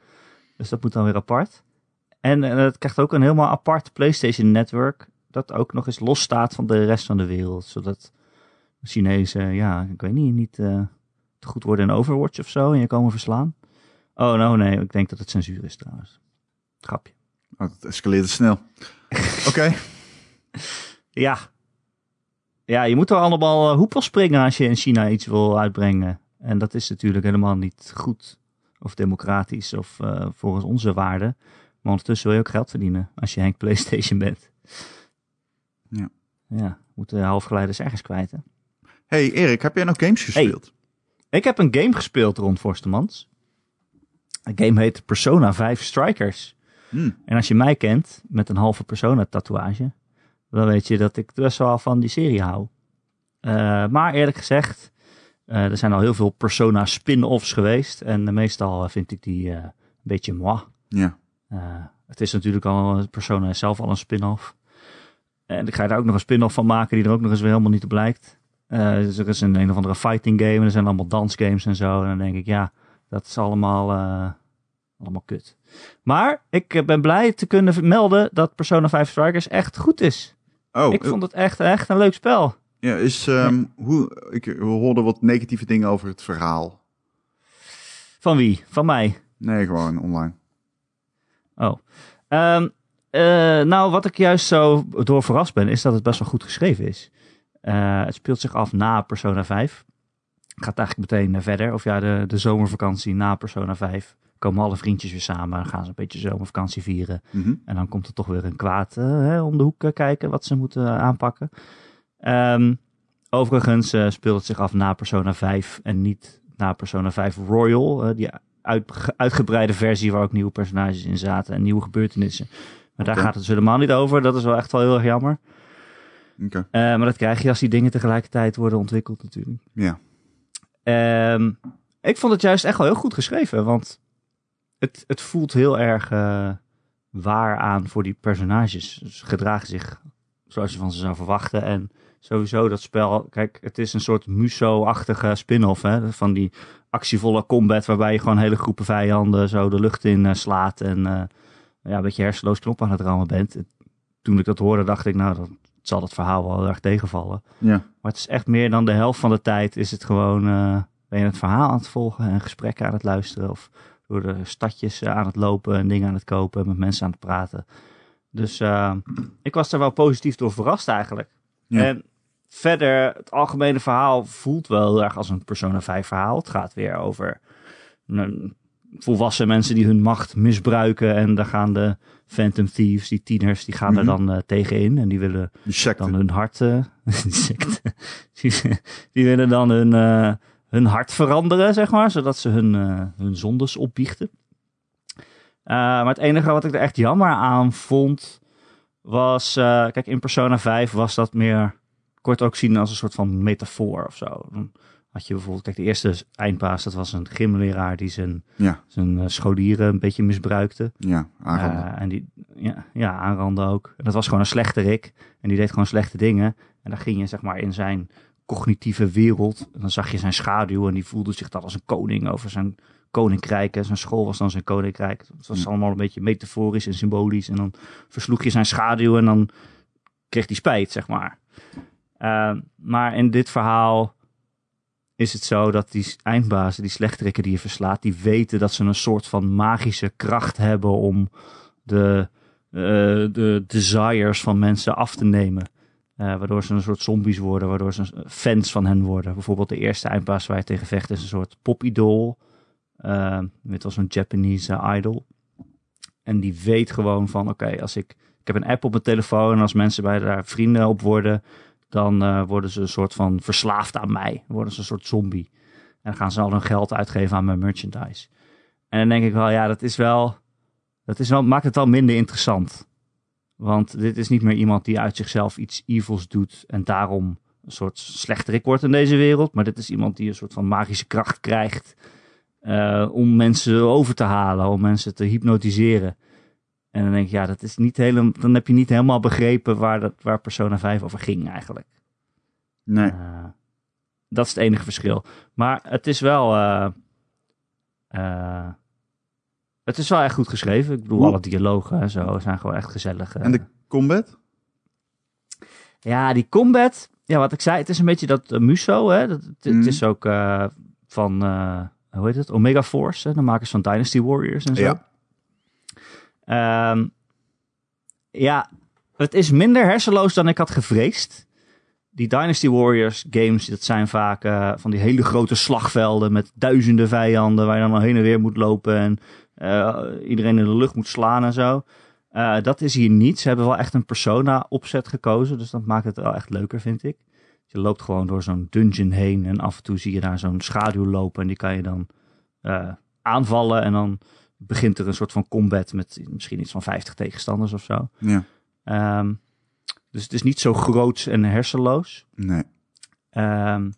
Dus dat moet dan weer apart. En eh, het krijgt ook een helemaal apart PlayStation network. Dat ook nog eens los staat van de rest van de wereld. Zodat Chinezen, ja, ik weet niet, niet eh, te goed worden in Overwatch of zo. En je komen verslaan. Oh, nou nee, ik denk dat het censuur is trouwens. Grapje.
Oh, dat escaleerde snel. (laughs) Oké.
Ja. Ja, je moet er allemaal uh, hoepel springen als je in China iets wil uitbrengen. En dat is natuurlijk helemaal niet goed of democratisch of eh, volgens onze waarden. Maar ondertussen wil je ook geld verdienen als je Henk PlayStation (laughs) bent.
Ja.
Ja, moeten halfgeleiders ergens kwijt. Hè?
Hey Erik, heb jij nog games gespeeld?
Ik heb een game gespeeld rond Forstemans. De game heet Persona 5 Strikers.
Hmm.
En als je mij kent met een halve Persona tatoeage, dan weet je dat ik best wel van die serie hou. Eh, maar eerlijk gezegd, eh, er zijn al heel veel Persona spin-offs geweest. En meestal vind ik die eh, een beetje moi.
Ja.
Het is natuurlijk al, Persona is zelf al een spin-off. En ik ga je daar ook nog een spin-off van maken die er ook nog eens weer helemaal niet op lijkt. Eh, dus er is een een of andere fighting game en er zijn allemaal dansgames en zo. En dan denk ik, ja, dat is allemaal, eh, allemaal kut. Maar ik eh, ben blij te kunnen melden dat Persona 5 Strikers echt goed is.
Oh,
ik vond het echt, echt een leuk spel.
ja, is, ehm, hoe, ik, we hoorden wat negatieve dingen over het verhaal.
Van wie? Van mij.
Nee, gewoon online.
Oh. Ehm, eh, nou, wat ik juist zo door verrast ben, is dat het best wel goed geschreven is. Eh, het speelt zich af na Persona 5. Gaat eigenlijk meteen eh, verder. Of ja, de, de zomervakantie na Persona 5. Komen alle vriendjes weer samen. Dan gaan ze een beetje zomervakantie vieren.
Mhm.
En dan komt er toch weer een kwaad eh, hè, om de hoek eh, kijken wat ze moeten aanpakken. Ehm, overigens speelt het zich af na Persona 5 en niet na Persona 5 Royal. die uit, uitgebreide versie waar ook nieuwe personages in zaten en nieuwe gebeurtenissen. Maar daar gaat het dus helemaal niet over. Dat is wel echt wel heel erg jammer. Maar dat krijg je als die dingen tegelijkertijd worden ontwikkeld natuurlijk.
Ja.
Ehm, ik vond het juist echt wel heel goed geschreven, want het, het voelt heel erg eh, waar aan voor die personages. Ze gedragen zich zoals je van ze zou verwachten. En sowieso dat spel, kijk, het is een soort Muso-achtige spin-off van die actievolle combat waarbij je gewoon hele groepen vijanden zo de lucht in eh, slaat en eh, ja, een beetje hersenloos knop aan het rammen bent. Toen ik dat hoorde dacht ik, nou, dan zal het verhaal wel heel erg tegenvallen.
Ja.
Maar het is echt meer dan de helft van de tijd is het gewoon, eh, ben je het verhaal aan het volgen en gesprekken aan het luisteren of door de stadjes eh, aan het lopen en dingen aan het kopen en met mensen aan het praten. Dus eh, ik was daar wel positief door verrast eigenlijk.
Ja.
En verder, het algemene verhaal voelt wel heel erg als een Persona 5 verhaal. Het gaat weer over volwassen mensen die hun macht misbruiken en daar gaan de Phantom Thieves, die tieners, die gaan er
Mhm.
dan eh, tegenin en die willen dan hun hart. eh, (laughs) die die, willen dan hun, eh, hun hart veranderen, zeg maar, zodat ze hun, hun zondes opbiechten. Maar het enige wat ik er echt jammer aan vond, was. kijk, in Persona 5 was dat meer. Kort ook zien als een soort van metafoor of zo. Dan had je bijvoorbeeld, kijk, de eerste eindbaas, dat was een gymleraar die zijn,
Ja,
zijn eh, scholieren een beetje misbruikte.
ja, aanranden.
Eh, en die, ja, ja, aanranden ook. En dat was gewoon een slechterik. En die deed gewoon slechte dingen. En dan ging je, zeg maar, in zijn cognitieve wereld. En dan zag je zijn schaduw en die voelde zich dan als een koning over zijn koninkrijk. En zijn school was dan zijn koninkrijk. Het was allemaal een beetje metaforisch en symbolisch. En dan versloeg je zijn schaduw en dan kreeg hij spijt, zeg maar. Eh, maar in dit verhaal is het zo dat die eindbazen, die slechterikken die je verslaat, die weten dat ze een soort van magische kracht hebben om de, eh, de desires van mensen af te nemen. Eh, waardoor ze een soort zombies worden, waardoor ze fans van hen worden. Bijvoorbeeld de eerste eindbaas waar je tegen vecht is een soort popidool. Uh, dit was een Japanese idol. En die weet gewoon van, oké, als ik... Ik heb een app op mijn telefoon en als mensen bij daar vrienden op worden... dan eh, worden ze een soort van verslaafd aan mij. Worden ze een soort zombie. En dan gaan ze al hun geld uitgeven aan mijn merchandise. En dan denk ik wel, ja, dat is wel... Dat is wel, maakt het wel minder interessant. Want dit is niet meer iemand die uit zichzelf iets evils doet en daarom een soort slechterik wordt in deze wereld. Maar dit is iemand die een soort van magische kracht krijgt uh, om mensen over te halen, om mensen te hypnotiseren. En dan denk ik, ja, dat is niet helemaal, dan heb je niet helemaal begrepen waar, dat, waar Persona 5 over ging eigenlijk.
Nee.
Uh, dat is het enige verschil. Maar het is wel. Uh, het is wel echt goed geschreven. Ik bedoel, alle dialogen en zo zijn gewoon echt gezellig.
En de combat?
Ja, die combat. Ja, wat ik zei, het is een beetje dat Muso. Hè? Dat, het,
Mm.
het is ook van, hoe heet het? Omega Force, hè? de makers van Dynasty Warriors en zo.
Ja.
Um, ja, het is minder hersenloos dan ik had gevreesd. Die Dynasty Warriors games, dat zijn vaak uh, van die hele grote slagvelden met duizenden vijanden waar je dan al heen en weer moet lopen en uh, iedereen in de lucht moet slaan en zo. Uh, dat is hier niet. Ze hebben wel echt een persona opzet gekozen, dus dat maakt het wel echt leuker, vind ik. Je loopt gewoon door zo'n dungeon heen en af en toe zie je daar zo'n schaduw lopen en die kan je dan aanvallen en dan begint er een soort van combat met misschien iets van 50 tegenstanders of zo.
Ja.
Um, dus het is niet zo groot en hersenloos.
Nee.
Um,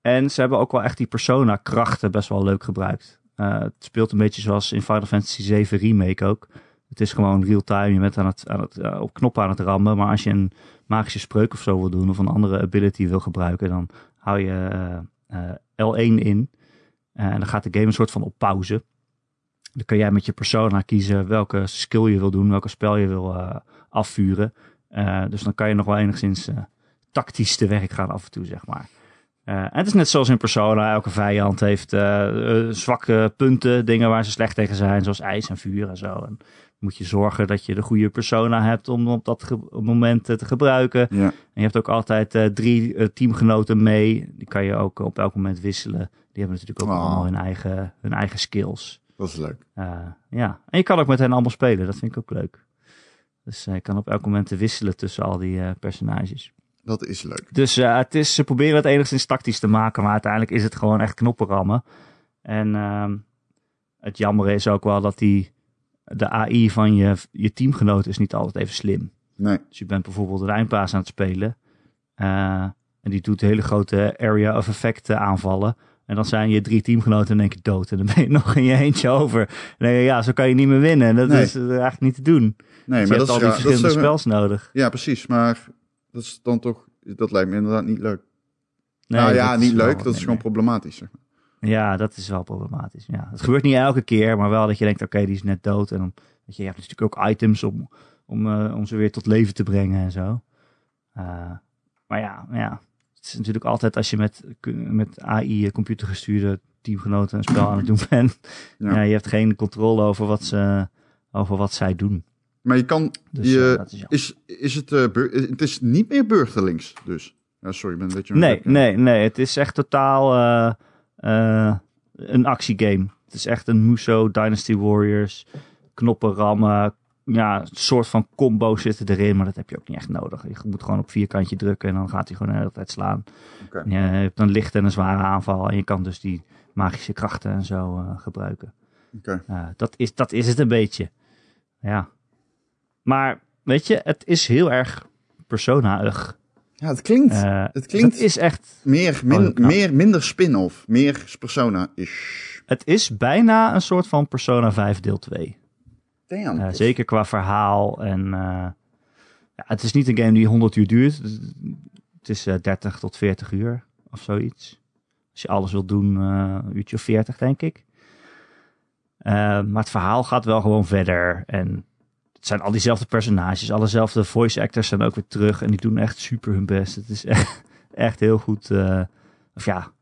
en ze hebben ook wel echt die persona-krachten best wel leuk gebruikt. Uh, het speelt een beetje zoals in Final Fantasy 7 Remake ook. Het is gewoon real-time. Je bent aan het, aan het, uh, op knoppen aan het rammen. Maar als je een magische spreuk of zo wil doen, of een andere ability wil gebruiken, dan hou je uh, L1 in. en dan gaat de game een soort van op pauze. Dan kun jij met je persona kiezen welke skill je wil doen, welke spel je wil uh, afvuren. Uh, dus dan kan je nog wel enigszins uh, tactisch te werk gaan af en toe, zeg maar. En het is net zoals in Persona, elke vijand heeft zwakke punten, dingen waar ze slecht tegen zijn, zoals ijs en vuur en zo. En moet je zorgen dat je de goede persona hebt om op dat moment te gebruiken.
Ja.
En je hebt ook altijd drie teamgenoten mee, die kan je ook op elk moment wisselen. Die hebben natuurlijk ook
Oh.
allemaal hun eigen, hun eigen skills.
Dat is leuk.
Uh, ja, en je kan ook met hen allemaal spelen. Dat vind ik ook leuk. Dus uh, je kan op elk moment wisselen tussen al die uh, personages.
Dat is leuk.
Dus het is, ze proberen het enigszins tactisch te maken, maar uiteindelijk is het gewoon echt knoppen rammen. En ehm, het jammer is ook wel dat die, de AI van je, je teamgenoot is niet altijd even slim.
Nee.
Dus je bent bijvoorbeeld een eindpaas aan het spelen. Uh, en die doet hele grote area of effect aanvallen. En dan zijn je drie teamgenoten in één keer dood. En dan ben je (laughs) nog in je eentje over. En je, ja, zo kan je niet meer winnen. Dat
Nee.
is uh, eigenlijk niet te doen.
Nee,
Dus
maar
je
dat
hebt al
is
die
raar. Dat
verschillende
is zo-
spels nodig.
Ja, precies. Maar dat is dan toch... Dat lijkt me inderdaad niet leuk.
Nee,
nou ja, niet
wel-
leuk. Dat is gewoon problematisch. Zeg maar.
Ja, dat is wel problematisch. Ja. Het gebeurt niet elke keer, maar wel dat je denkt, oké, die is net dood. En dan, weet je, je hebt natuurlijk ook items om, om, uh, om ze weer tot leven te brengen en zo. Uh, maar ja, ja, is natuurlijk altijd als je met, met AI, eh, computergestuurde teamgenoten een spel aan het doen bent. (laughs)
Ja.
Ja. je hebt geen controle over wat, ze, over wat zij doen.
Maar je kan...
Dus
je,
is
is, is het... eh, bur- het is niet meer burgerlinks, dus. Ja, sorry, ik ben een beetje...
Nee, nee, nee. Het is echt totaal uh, een actiegame. Het is echt een Muso, Dynasty Warriors, knoppen rammen. Ja, een soort van combo zitten erin, maar dat heb je ook niet echt nodig. Je moet gewoon op vierkantje drukken en dan gaat hij gewoon de hele tijd slaan.
Oké.
Je hebt een lichte en een zware aanval en je kan dus die magische krachten en zo uh, gebruiken. Uh, dat, is, dat is het een beetje. Ja. Maar weet je, het is heel erg persona-ig.
Ja, het klinkt,
Eh,
het klinkt
Het is echt...
meer, min-
Oh,
meer, minder spin-off. Meer Persona-ish.
Het is bijna een soort van Persona 5 deel 2.
Damn.
Eh, zeker qua verhaal. En eh, ja, het is niet een game die 100 uur duurt. Het is eh, 30 tot 40 uur of zoiets. Als je alles wilt doen, eh, een uurtje of 40 denk ik. Eh, maar het verhaal gaat wel gewoon verder. En het zijn al diezelfde personages. Allezelfde voice actors zijn ook weer terug. En die doen echt super hun best. Het is (laughs) echt, echt heel goed. eh, of ja,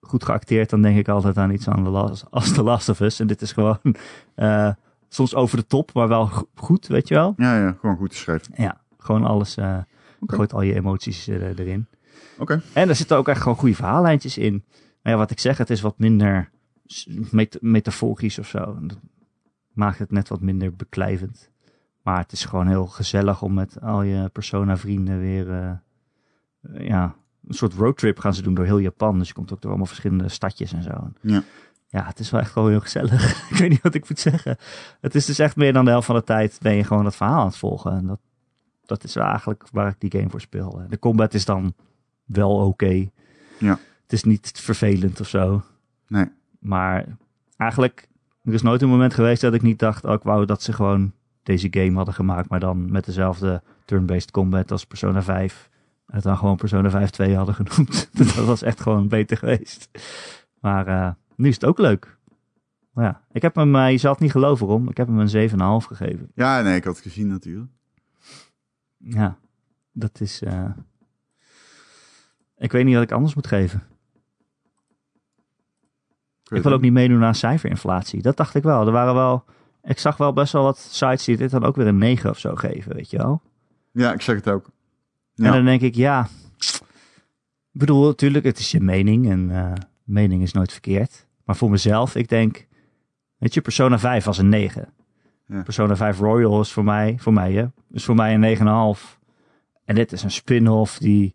goed geacteerd. Dan denk ik altijd aan iets aan Last, als The Last of Us. En dit is gewoon... (laughs) soms over de top, maar wel go- goed, weet je wel.
Ja, ja, gewoon goed geschreven.
Ja, gewoon alles, eh gooit al je emoties eh, erin.
Oké.
En er zitten ook echt gewoon goede verhaallijntjes in. Maar ja, wat ik zeg, het is wat minder met metaforisch of zo. Dat maakt het net wat minder beklijvend. Maar het is gewoon heel gezellig om met al je Persona-vrienden weer... eh, ja, een soort roadtrip gaan ze doen door heel Japan. Dus je komt ook door allemaal verschillende stadjes en zo.
Ja.
Ja, het is wel echt gewoon heel gezellig. (laughs) ik weet niet wat ik moet zeggen. Het is dus echt meer dan de helft van de tijd ben je gewoon het verhaal aan het volgen. En dat, dat is eigenlijk waar ik die game voor speel. De combat is dan wel oké.
Ja.
Het is niet vervelend of zo.
Nee.
Maar eigenlijk, er is nooit een moment geweest dat ik niet dacht, oh, ik wou dat ze gewoon deze game hadden gemaakt, maar dan met dezelfde turn-based combat als Persona 5. En het dan gewoon Persona 5 2 hadden genoemd. (laughs) dat was echt gewoon beter geweest. Maar eh, nu is het ook leuk. Maar ja, ik heb hem, eh, je zal het niet geloven om, ik heb hem een 7,5 gegeven.
Ja, nee, ik had het gezien natuurlijk.
Ja, dat is... eh, Ik weet niet wat ik anders moet geven. Ik wil ook niet meedoen aan cijferinflatie. Dat dacht ik wel. Er waren wel... Ik zag wel best wel wat sites die dit dan ook weer een 9 of zo geven, weet je wel.
Ja, ik zeg het ook.
En
Ja.
dan denk ik, ja... Ik bedoel, natuurlijk, het is je mening en eh, mening is nooit verkeerd. Maar voor mezelf, ik denk... Weet je, Persona 5 was een 9.
Ja.
Persona 5 Royal is voor mij, voor mij hè, is voor mij een 9,5. En dit is een spin-off die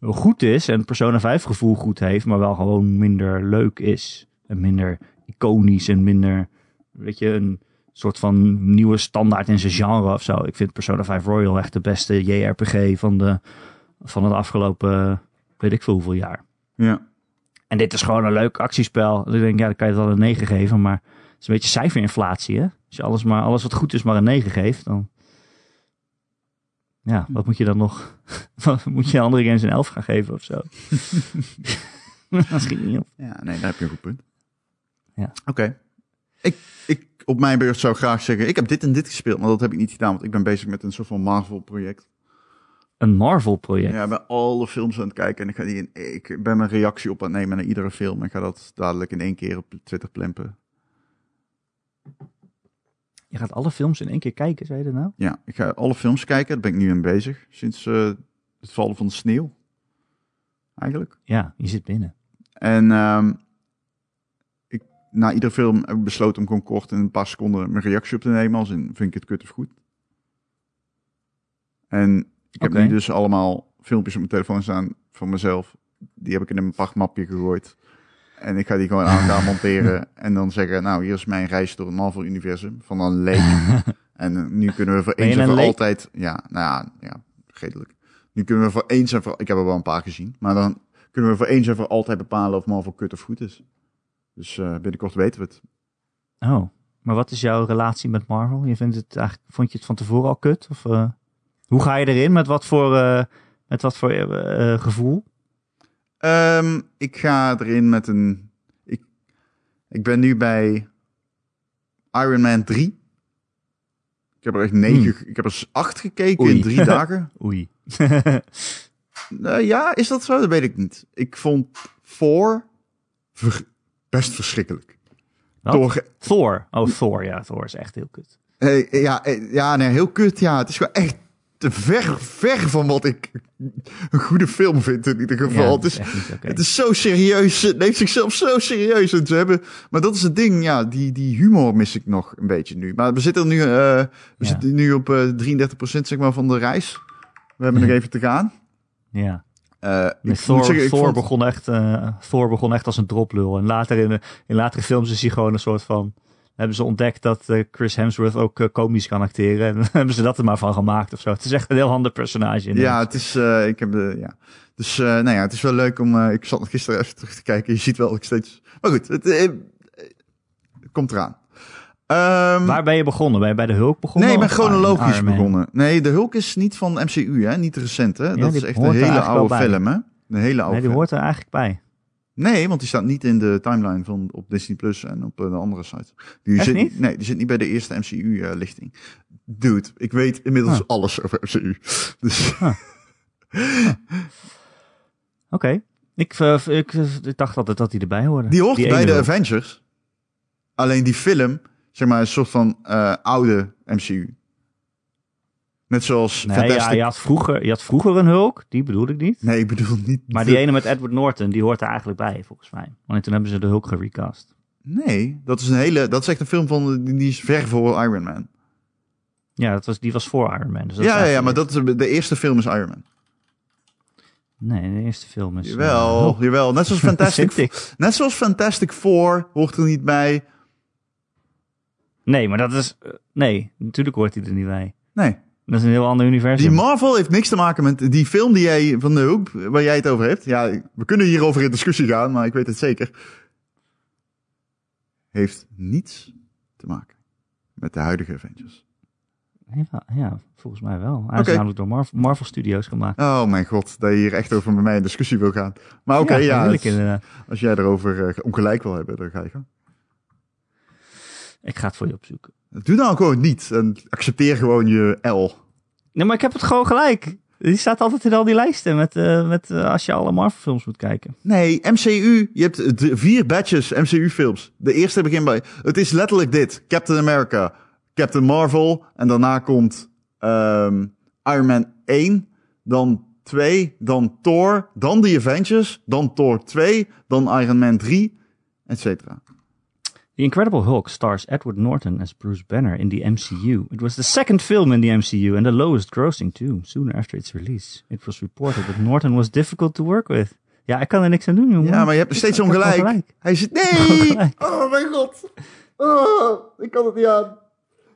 goed is en Persona 5 gevoel goed heeft, maar wel gewoon minder leuk is. En minder iconisch en minder, weet je, een soort van nieuwe standaard in zijn genre of zo. Ik vind Persona 5 Royal echt de beste JRPG van, de, van het afgelopen, weet ik veel hoeveel jaar.
Ja.
En dit is gewoon een leuk actiespel. Dus ik denk, ja, dan kan je het wel een 9 geven, maar het is een beetje cijferinflatie, hè? Als je alles, maar, alles wat goed is maar een 9 geeft, dan... Ja, wat moet je dan nog... (laughs) Moet je andere games een 11 gaan geven of zo? (laughs) dat schiet niet op.
Ja, nee, daar heb je een goed punt.
Ja.
Oké. Ik, ik op mijn beurt zou graag zeggen, ik heb dit en dit gespeeld, maar dat heb ik niet gedaan, want ik ben bezig met een soort van Marvel-project.
Een Marvel-project.
Ja, ik ben alle films aan het kijken en ik, ga die in, ik ben mijn reactie op aan het nemen naar iedere film en ik ga dat dadelijk in één keer op Twitter plempen.
Je gaat alle films in één keer kijken, zei je dat nou?
Ja, ik ga alle films kijken, daar ben ik nu aan bezig, sinds eh, het vallen van de sneeuw. Eigenlijk.
Ja, je zit binnen.
En ehm, ik, na iedere film heb ik besloten om gewoon kort in een paar seconden mijn reactie op te nemen. Als in, vind ik het kut of goed? En ik heb nu dus allemaal filmpjes op mijn telefoon staan van mezelf. Die heb ik in een pachtmapje gegooid. En ik ga die gewoon aan elkaar (laughs) monteren. En dan zeggen, nou, hier is mijn reis door het Marvel-universum. Van een leek. (laughs) en nu kunnen we voor eens en
een
voor
leek?
altijd... Ja, nou ja, ja, redelijk. Nu kunnen we voor eens en voor... Ik heb er wel een paar gezien. Maar dan kunnen we voor eens en voor altijd bepalen of Marvel kut of goed is. Dus eh, binnenkort weten we het.
Oh, maar wat is jouw relatie met Marvel? Je vindt het eigenlijk, vond je het van tevoren al kut? Of, eh, hoe ga je erin? Met wat voor, eh, met wat voor eh, eh, gevoel?
Ehm, ik ga erin met een... Ik, ik ben nu bij Iron Man 3. Ik heb er echt negen... Ik heb er acht gekeken
Oei.
in drie dagen. (laughs)
Oei. (laughs)
Ja, is dat zo? Dat weet ik niet. Ik vond Thor ver- best verschrikkelijk.
Wat?
Thor,
Thor. Oh, Thor. Ja, Thor is echt heel kut.
ja, ja, nee, heel kut. Ja, het is gewoon echt te ver, ver van wat ik een goede film vind in ieder geval.
Ja,
het, is,
niet
het is zo serieus. Het neemt zichzelf zo serieus. En ze hebben, maar dat is het ding. Ja, die, die humor mis ik nog een beetje nu. Maar we zitten nu, eh, we
Ja.
zitten nu op eh 33% zeg maar, van de reis. We hebben nog even te gaan.
Ja.
Eh, ik
Thor,
zeggen, ik
Thor,
vond-
begon echt, eh, Thor begon echt als een droplul. En later in, in latere films is hij gewoon een soort van... hebben ze ontdekt dat eh, Chris Hemsworth ook eh, komisch kan acteren. (laughs) En dan hebben ze dat er maar van gemaakt of zo. Het is echt een heel ander personage.
Ja, het is, eh, ik heb de, ja. Dus, nou ja, het is wel leuk om, ik zat nog gisteren even terug te kijken. Je ziet wel dat ik steeds, maar goed, het, het komt eraan. Ehm,
Waar ben je begonnen? Ben je bij de Hulk begonnen?
nee, ik ben chronologisch begonnen. Nee, de Hulk is niet van MCU, hè? Niet recent, hè? dat is echt een hele oude film, hè? Een hele oude
Nee, die
film.
hoort er eigenlijk bij.
Nee, want die staat niet in de timeline van op Disney Plus en op eh, de andere site. Die zit,
niet?
Nee, die zit niet bij de eerste MCU-lichting. Dude, ik weet inmiddels
Huh.
alles over MCU. (laughs) Dus
Oké. Ik, eh, ik, ik dacht altijd dat hij erbij hoorde.
die hoort bij de. Avengers. Alleen die film, zeg maar, een soort van eh, oude MCU. Net zoals
Nee, ja, je, had vroeger, je had vroeger een Hulk, die bedoel ik niet.
Nee, ik bedoel niet...
Maar die ene met Edward Norton, die hoort er eigenlijk bij, volgens mij. Want toen hebben ze de Hulk gerecast.
Nee, dat is een hele... Dat is echt een film van... Die is ver voor Iron Man.
Ja, dat was, die was voor Iron Man. Dus dat
Ja, ja, ja, maar dat is, de eerste film is Iron Man.
Nee, de eerste film is... eh,
Jawel,
Hulk.
jawel. Net zoals Fantastic. (laughs) Net zoals Fantastic Four hoort er niet bij.
Nee, maar dat is... eh, nee, natuurlijk hoort hij er niet bij.
Nee.
Dat is een heel ander universum.
Die Marvel heeft niks te maken met die film die jij van de Hulk, waar jij het over hebt. Ja, we kunnen hierover in discussie gaan, maar ik weet het zeker. Heeft niets te maken met de huidige Avengers.
Ja, ja, volgens mij wel. Hij is namelijk door Marvel, Marvel Studios gemaakt.
Oh mijn god, dat je hier echt over met mij in discussie wil gaan. Maar oké, ja,
inderdaad.
als jij erover eh, ongelijk wil hebben, dan ga je gaan.
Ik ga het voor je opzoeken.
Doe dan gewoon niet en accepteer gewoon je L.
Nee, maar ik heb het gewoon gelijk. Die staat altijd in al die lijsten met, eh, met eh, als je alle Marvel films moet kijken.
Nee, MCU. Je hebt d- vier batches MCU-films. De eerste begint bij. Het is letterlijk dit: Captain America, Captain Marvel. En daarna komt ehm, Iron Man 1. Dan 2. Dan Thor. Dan The Avengers. Dan Thor 2. Dan Iron Man 3. Et cetera.
The Incredible Hulk stars Edward Norton as Bruce Banner in the MCU. It was the second film in the MCU and the lowest grossing too, soon after its release. It was reported that Norton was difficult to work with. Ja, ik kan er niks aan doen, jongen.
Ja, maar je hebt nog steeds ongelijk. Hij zit. Nee! Oh mijn god. Oh, ik kan het niet aan.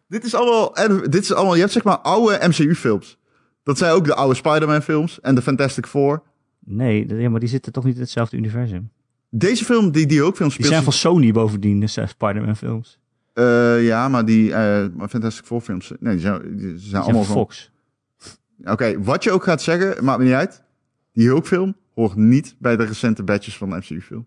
Dit is allemaal. Dit is allemaal. Je hebt zeg maar oude MCU-films. Dat zijn ook de oude Spider-Man-films en de Fantastic Four.
Nee, ja, maar die zitten toch niet in hetzelfde universum.
Deze film, die, die ook film
Die
speelt.
zijn van Sony bovendien, dus uh, Spider-Man films.
Eh, ja, maar die eh, Fantastic Four films. Nee, die zijn, die zijn
Die zijn
allemaal
van. Fox.
Oké, wat je ook gaat zeggen, maakt me niet uit. Die Hulk-film hoort niet bij de recente batches van de MCU-film.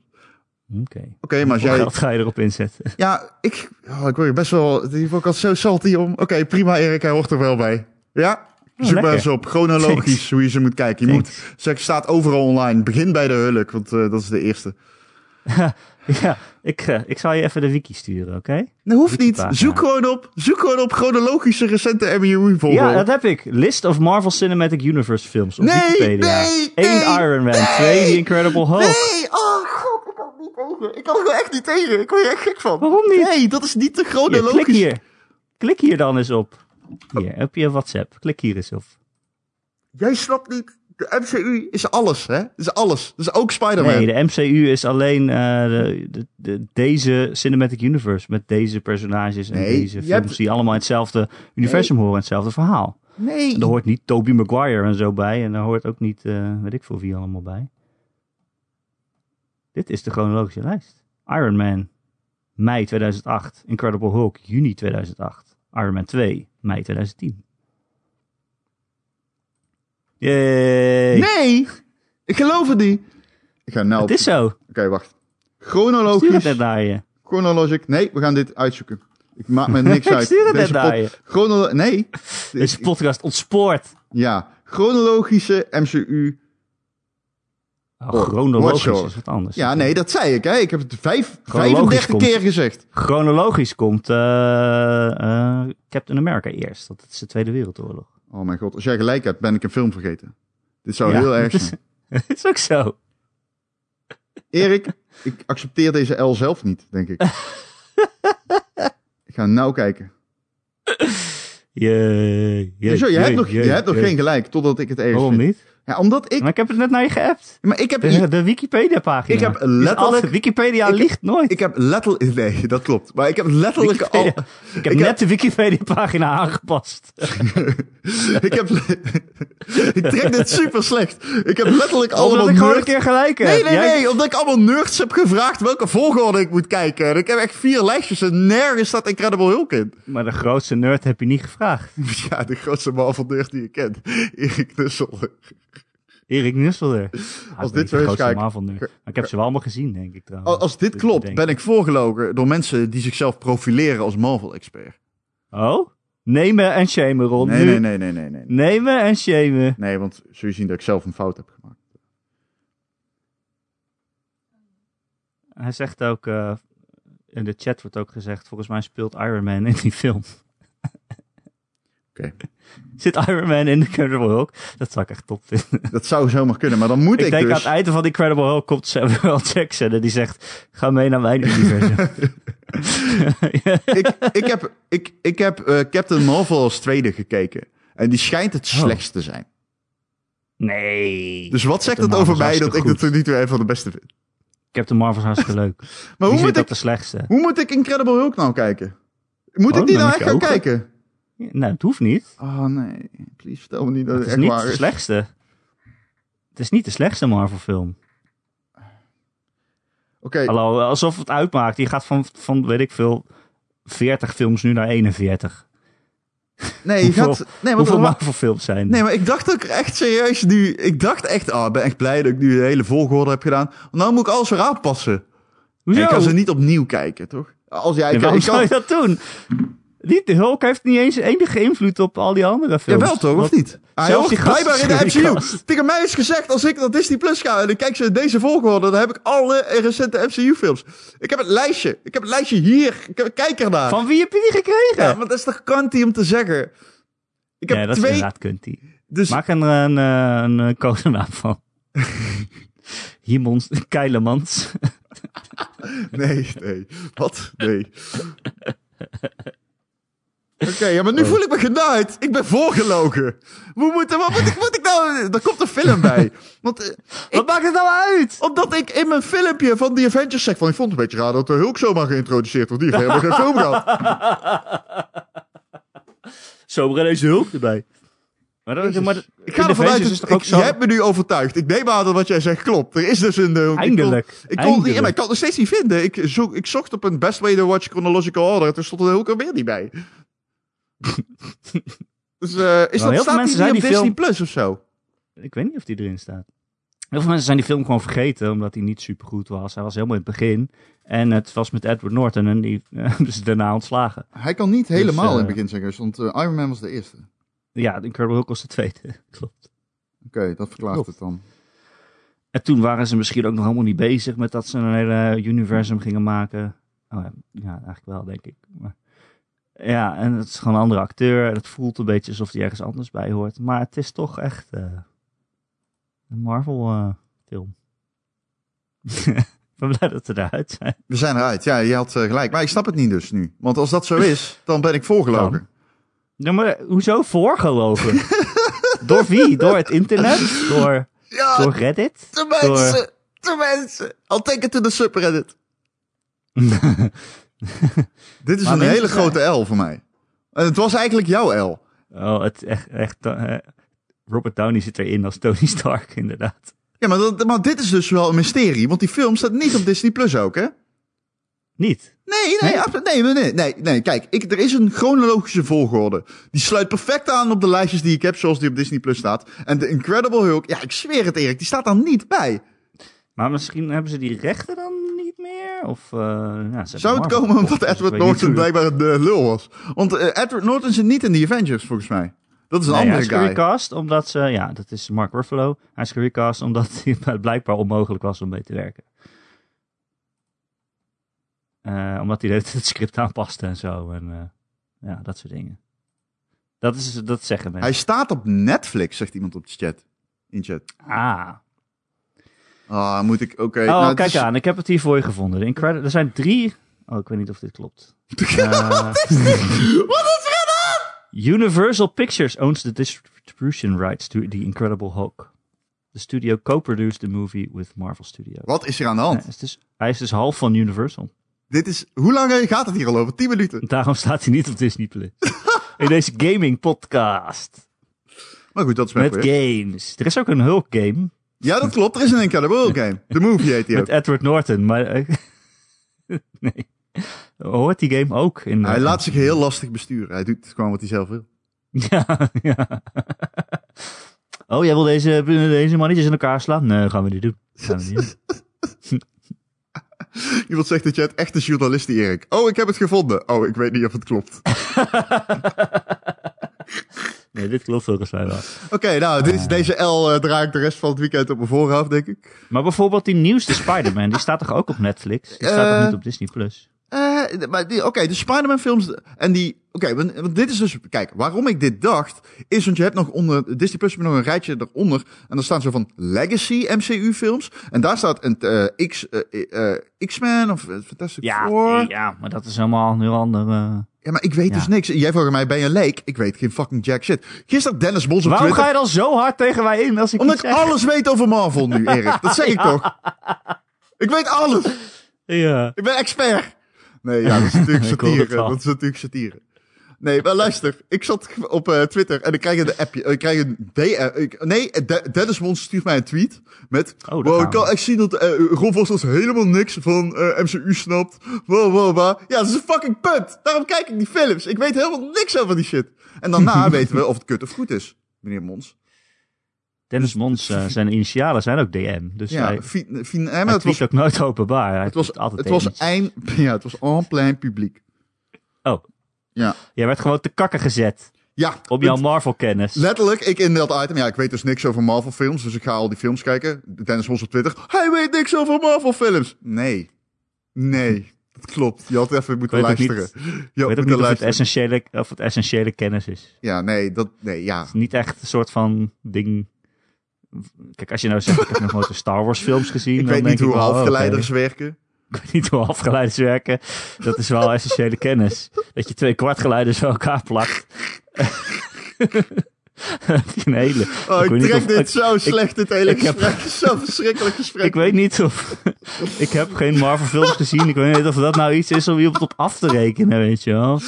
Oké.
Oké, maar als jij.
geld ga je erop inzetten? (laughs)
Ja, ik. Oh, ik word best wel. Die vond ik al zo salty om. Oké, prima, Erik, hij hoort er wel bij. Ja?
Oh,
Zoek maar eens op, chronologisch,
Thanks.
hoe je ze moet kijken. Je
Thanks.
moet, zeg, staat overal online. Begin bij de Hulk, want eh, dat is de eerste. (laughs)
ja, ik, eh, ik zal je even de wiki sturen, oké?
Dat hoeft niet. Zoek gewoon op. Zoek gewoon op chronologische recente MCU volgorde.
Ja, dat heb ik. List of Marvel Cinematic Universe films op
Nee,
Wikipedia.
nee,
1
nee,
Iron Man,
nee,
2 The Incredible Hulk.
Nee, oh god, ik kan het niet tegen. Ik kan er echt niet tegen. Ik word er echt gek van.
Waarom niet?
Nee, dat is niet te
Hier,
chronologisch.
klik hier. Klik hier dan eens op. Hier, op je WhatsApp. Klik hier eens op.
Jij snapt niet. De MCU is alles, hè? is alles. Dus ook Spider-Man.
Nee, de MCU is alleen eh, de, de, de- deze Cinematic Universe met deze personages en
Nee,
deze films
hebt-
die allemaal hetzelfde universum horen, hetzelfde verhaal.
nee.
En er hoort niet Tobey Maguire en zo bij en er hoort ook niet, eh, weet ik veel wie allemaal bij. Dit is de chronologische lijst. Iron Man, mei 2008. Incredible Hulk, juni 2008. Iron Man 2, mei 2010. Yay!
Nee, ik geloof het niet. Ik ga nou...
Het is zo.
Oké, wacht.
Stuur het
Chronologisch.
net naar je.
Chronologic. Nee, we gaan dit uitzoeken. Ik maak me niks (laughs)
Ik
uit.
stuur het
Deze
naar je.
Chronolo- Nee. (laughs)
Deze podcast ontspoort.
Ja, chronologische MCU.
Oh, chronologisch is wat anders.
Ja, nee, dat zei ik. Hè. Ik heb het vijf,
Chronologisch
35
komt.
keer gezegd.
Chronologisch komt eh, eh, Captain America eerst. Dat is de Tweede Wereldoorlog.
Oh mijn god, als jij gelijk hebt, ben ik een film vergeten. Dit zou
Ja,
heel erg zijn.
Het (laughs) is ook zo.
Erik, ik accepteer deze L zelf niet, denk ik. (laughs) ik ga nou kijken.
Jee, jee,
Zo, je
jee,
hebt nog, je hebt nog geen gelijk, totdat ik het ergens
Waarom niet?
Ja, omdat ik...
Maar ik heb het net naar je geappt.
Maar ik heb...
De, de Wikipedia-pagina.
Ik heb letterlijk-
Wikipedia
ik-
liegt nooit.
Ik heb letterlijk... (laughs) Nee, dat klopt. Maar ik heb letterlijk al... (laughs)
Ik heb
ik
net
heb-
de Wikipedia-pagina aangepast. (laughs)
ik heb... ik trek dit super slecht. Ik heb letterlijk allemaal
Omdat ik gewoon een keer gelijk heb.
Nee, nee,
Jij-
nee. Omdat ik allemaal nerds heb gevraagd welke volgorde ik moet kijken. En ik heb echt vier lijstjes en nergens staat Incredible Hulk in.
Maar de grootste nerd heb je niet gevraagd.
Ja, de grootste Marvel nerd die je kent. Erik Nussel.
Erik Nusselder.
Als dit zo is, kijk-.
Maar ik heb ze wel allemaal gezien, denk ik trouwens.
Als, als dit
Dit
klopt, ben ik voorgelogen door mensen die zichzelf profileren als Marvel-expert.
Oh? Nemen en shamen, Ron.
Nee,
nu.
nee, nee, nee, nee, nee.
Nemen en shamen.
Nee, want zul je zien dat ik zelf een fout heb gemaakt.
Hij zegt ook, eh, in de chat wordt ook gezegd, volgens mij speelt Iron Man in die film. (laughs) Zit Iron Man in de Incredible Hulk? Dat zou ik echt top vinden.
Dat zou zomaar kunnen, maar dan moet ik,
ik denk aan
dus...
het einde van Incredible Hulk komt Samuel (laughs) Jackson en die zegt, ga mee naar mijn universum. (laughs) (laughs)
ik, ik heb, ik, ik heb eh, Captain Marvel als tweede gekeken. En die schijnt het
Oh.
slechtst te zijn.
nee.
Dus wat zegt
Captain
het over mij dat ik het niet weer een van de beste vind?
Captain Marvel is hartstikke leuk.
Maar hoe moet,
dat
ik,
de slechtste?
hoe moet ik Incredible Hulk nou kijken? Moet
Oh,
ik die nou echt gaan kijken?
Ja, Nou, het hoeft niet.
Oh nee, please vertel me niet dat
Het
het,
is
echt
niet
waar
de
is.
slechtste. Het is niet de slechtste Marvel film.
Oké,
Hallo, alsof het uitmaakt. Die gaat van, van, weet ik veel, 40 films nu naar 41.
nee, je
hoeveel-
gaat... Nee, maar,
Hoeveel Marvel films zijn er?
nee, maar ik dacht ook echt serieus nu... Ik dacht echt, ah, ik ben echt blij dat ik nu de hele volgorde heb gedaan. Want nou moet ik alles weer aanpassen.
Hoezo?
En ik kan ze niet opnieuw kijken, toch? Als jij...
Ja,
ik,
zou
kan,
je dat doen? Niet, de Hulk heeft niet eens enige invloed op al die andere films.
Jawel toch, of
Want-
niet? Ah,
zelfs
joh,
die
blijkbaar in de MCU.
kast.
Tegen mij is gezegd, als ik naar Disney Plus ga en ik kijk ze in deze volgorde, dan heb ik alle recente MCU-films. Ik heb het lijstje. Ik heb het lijstje hier. Ik heb, kijk ernaar.
Van wie heb je die gekregen?
Ja, maar dat is toch kantie om te zeggen? Ik heb
ja, dat is
twee...
inderdaad kunt die.
Dus
Maak er een, eh, een, een codenaam van. (laughs) Hiemons, Keilemans.
Nee, nee. Wat? Nee. (laughs) Oké, ja, maar nu
Oh.
voel ik me genaaid. Ik ben voorgelogen. Hoe moet, wat moet ik, moet ik nou... Er komt een film bij. Want eh,
Wat maakt het nou uit?
omdat ik in mijn filmpje van The Avengers zeg van... Ik vond het een beetje raar dat de Hulk zomaar geïntroduceerd wordt. Die heeft helemaal geen (laughs) film gehad.
Zomaar ineens de Hulk erbij. Maar dat, maar dat-
Ik ga ervan uit...
is
dat- ik,
zo...
je hebt me nu overtuigd. Ik neem aan dat wat jij zegt klopt. Er is dus een... Hulk. Ik kon-
Eindelijk.
Ik kon,
Eindelijk.
ja, maar ik kan het nog steeds niet vinden. Ik, zoek, ik zocht op een best way to watch chronological order. Toen stond er Hulk er weer niet bij. (laughs) dus eh, is
heel
dat,
veel
staat
mensen
die
zijn
niet op
die
Disney
film-
Plus of zo?
Ik weet niet of die erin staat. Heel veel mensen zijn die film gewoon vergeten, omdat hij niet super goed was. Hij was helemaal in het begin. En het was met Edward Norton en die (laughs) eh, dus daarna ontslagen.
Hij kan niet helemaal
eh,
in het begin zeggen, want eh, Iron Man was de eerste.
Ja, de Incredible Hulk was de tweede. (laughs) Klopt.
Oké, dat verklaart
Klopt.
het dan.
En toen waren ze misschien ook nog helemaal niet bezig met dat ze een hele universum gingen maken. Oh ja, ja, eigenlijk wel, denk ik. Maar, ja, en het is gewoon een andere acteur. En het voelt een beetje alsof hij ergens anders bij hoort. Maar het is toch echt eh, een Marvel-film. (laughs) Ik ben blij dat we eruit zijn.
We zijn eruit. Ja, je had eh, gelijk. Maar ik snap het niet dus nu. Want als dat zo is, dan ben ik voorgelogen.
Ja, maar hoezo voorgeloven? (laughs) Door wie? Door het internet? Door,
Ja,
door Reddit?
de mensen. De mensen. I'll take it to the subreddit. (laughs) (laughs) Dit is
Maar
een hele grote L voor mij. En het was eigenlijk jouw L.
Oh, het echt, echt eh, Robert Downey zit erin als Tony Stark, (laughs) inderdaad.
Ja, maar, dat, maar dit is dus wel een mysterie. Want die film staat niet op Disney Plus ook, hè?
Niet.
Nee, nee,
Nee?
absoluut- nee, nee, nee, nee. Kijk, ik, er is een chronologische volgorde. Die sluit perfect aan op de lijstjes die ik heb, zoals die op Disney Plus staat. En de Incredible Hulk, ja, ik zweer het, Erik, die staat daar niet bij.
Maar misschien hebben ze die rechten dan niet meer? Of, eh, ja, ze
Zou het komen omdat Edward Norton blijkbaar een eh, lul was? Want eh, Edward Norton zit niet in de Avengers, volgens mij. Dat is een
Nee, hij
andere
is
guy.
gerecast omdat ze, ja, dat is Mark Ruffalo. Hij is gerecast omdat (laughs) het blijkbaar onmogelijk was om mee te werken. Omdat hij de het script aanpaste en zo. En ja, dat soort dingen. Dat, is, dat zeggen mensen.
Hij staat op Netflix, zegt iemand op de chat. In chat.
Ah,
Ah, moet ik... Oké.
oh,
nou,
kijk
is-
aan. Ik heb het hier voor je gevonden. De Incredi- er zijn drie... Oh, ik weet niet of dit klopt. (laughs) Eh,
Wat is er aan?
Universal Pictures owns the distribution rights to The Incredible Hulk. The studio co-produced the movie with Marvel Studios.
Wat is er aan de hand?
Hij is dus, hij is dus half van Universal.
Dit is, hoe lang gaat het hier al over? 10 minuten.
Daarom staat hij niet op Disney Plus. (laughs) In deze gaming podcast.
Maar goed, dat is
Met games. Er is ook een Hulk game.
Ja, dat klopt. Er is een Incredible game. De movie heet die ook.
Met Edward Norton. Maar eh, (laughs) nee. Hoort die game ook in
Hij
eh,
laat zich heel lastig besturen. Hij doet gewoon wat hij zelf wil. (laughs)
Ja, ja. Oh, jij wil deze, deze mannetjes in elkaar slaan? Nee, gaan we niet doen. Gaan we niet doen. (laughs)
Iemand zegt dat je het echte journalist Erik. Oh, ik heb het gevonden. Oh, ik weet niet of het klopt.
Nee, dit klopt volgens mij wel.
Oké, nou, dit is, deze L eh, draai ik de rest van het weekend op mijn voorhoofd, denk ik.
Maar bijvoorbeeld die nieuwste Spider-Man, die staat toch ook op Netflix? Die staat
Eh,
toch niet op Disney Plus?
Eh, maar Oké, de Spider-Man films en die... Oké, want, want dit is dus... Kijk, waarom ik dit dacht, is want je hebt nog onder... Disney Plus nog een rijtje eronder. En daar staan zo van Legacy MCU films. En daar staat een eh, X, eh, eh, X-Men of eh, Fantastic
Ja,
Four.
ja, maar dat is helemaal een heel ander...
Ja, maar ik weet
Ja.
dus niks. Jij vroeg mij, ben je leek? Ik weet geen fucking jack shit. Gisteren Dennis Bos op
Waarom
Twitter...
ga je dan zo hard tegen mij in als ik
Omdat ik
zeg?
alles weet over Marvel nu, Erik. Dat (laughs) zeg ik toch? Ik weet alles.
Ja.
Ik ben expert. Nee, ja, dat is natuurlijk (laughs) satire. Dat is natuurlijk satire. Nee, maar luister. Ik zat op eh, Twitter en ik krijg een appje. Ik krijg een DM. ik- Nee, De- Dennis Mons stuurt mij een tweet met...
Oh,
wow, ik kan echt zien dat eh Ron Vossels helemaal niks van eh, MCU snapt. Wow, wow, wow. Ja, dat is een fucking punt. Daarom kijk ik die films. Ik weet helemaal niks over die shit. En daarna (laughs) weten we of het kut of goed is, meneer Mons.
Dennis Mons, eh, zijn initialen zijn ook DM. Dus
Ja,
hij, hij
het was,
ook nooit openbaar. Hij
het was,
altijd
het was eind... (laughs) Ja, het was en plein publiek.
Oh.
Ja.
Jij werd gewoon te kakken gezet
Ja.
op jouw Marvel-kennis.
Letterlijk, ik in dat item. Ja, ik weet dus niks over Marvel films, dus ik ga al die films kijken. Dennis Mos op Twitter. Hij weet niks over Marvel films. Nee. Nee. Dat klopt. Je had even moeten
weet ook niet-
luisteren. Je
Ik
had
weet ook niet of het,
luisteren.
essentiële, of het essentiële kennis is.
Ja, nee, dat, nee, ja.
Het is niet echt een soort van ding. Kijk, als je nou zegt, ik heb nog nooit de Star Wars films gezien.
Ik
dan
weet
denk
niet hoe
oh,
halfgeleiders werken. (laughs)
Niet hoe halfgeleiders werken. Dat is wel essentiële kennis. Dat je twee kwartgeleiders bij elkaar plakt. (laughs) Je (laughs) een hele.
Oh, ik, trek
of-
dit
ik-
zo slecht, dit hele
ik heb-
gesprek. (laughs) Zo'n verschrikkelijk gesprek.
Ik weet niet of. (laughs) ik heb geen Marvel films gezien. Ik weet niet of dat nou iets is om iemand op af te rekenen, weet je wel.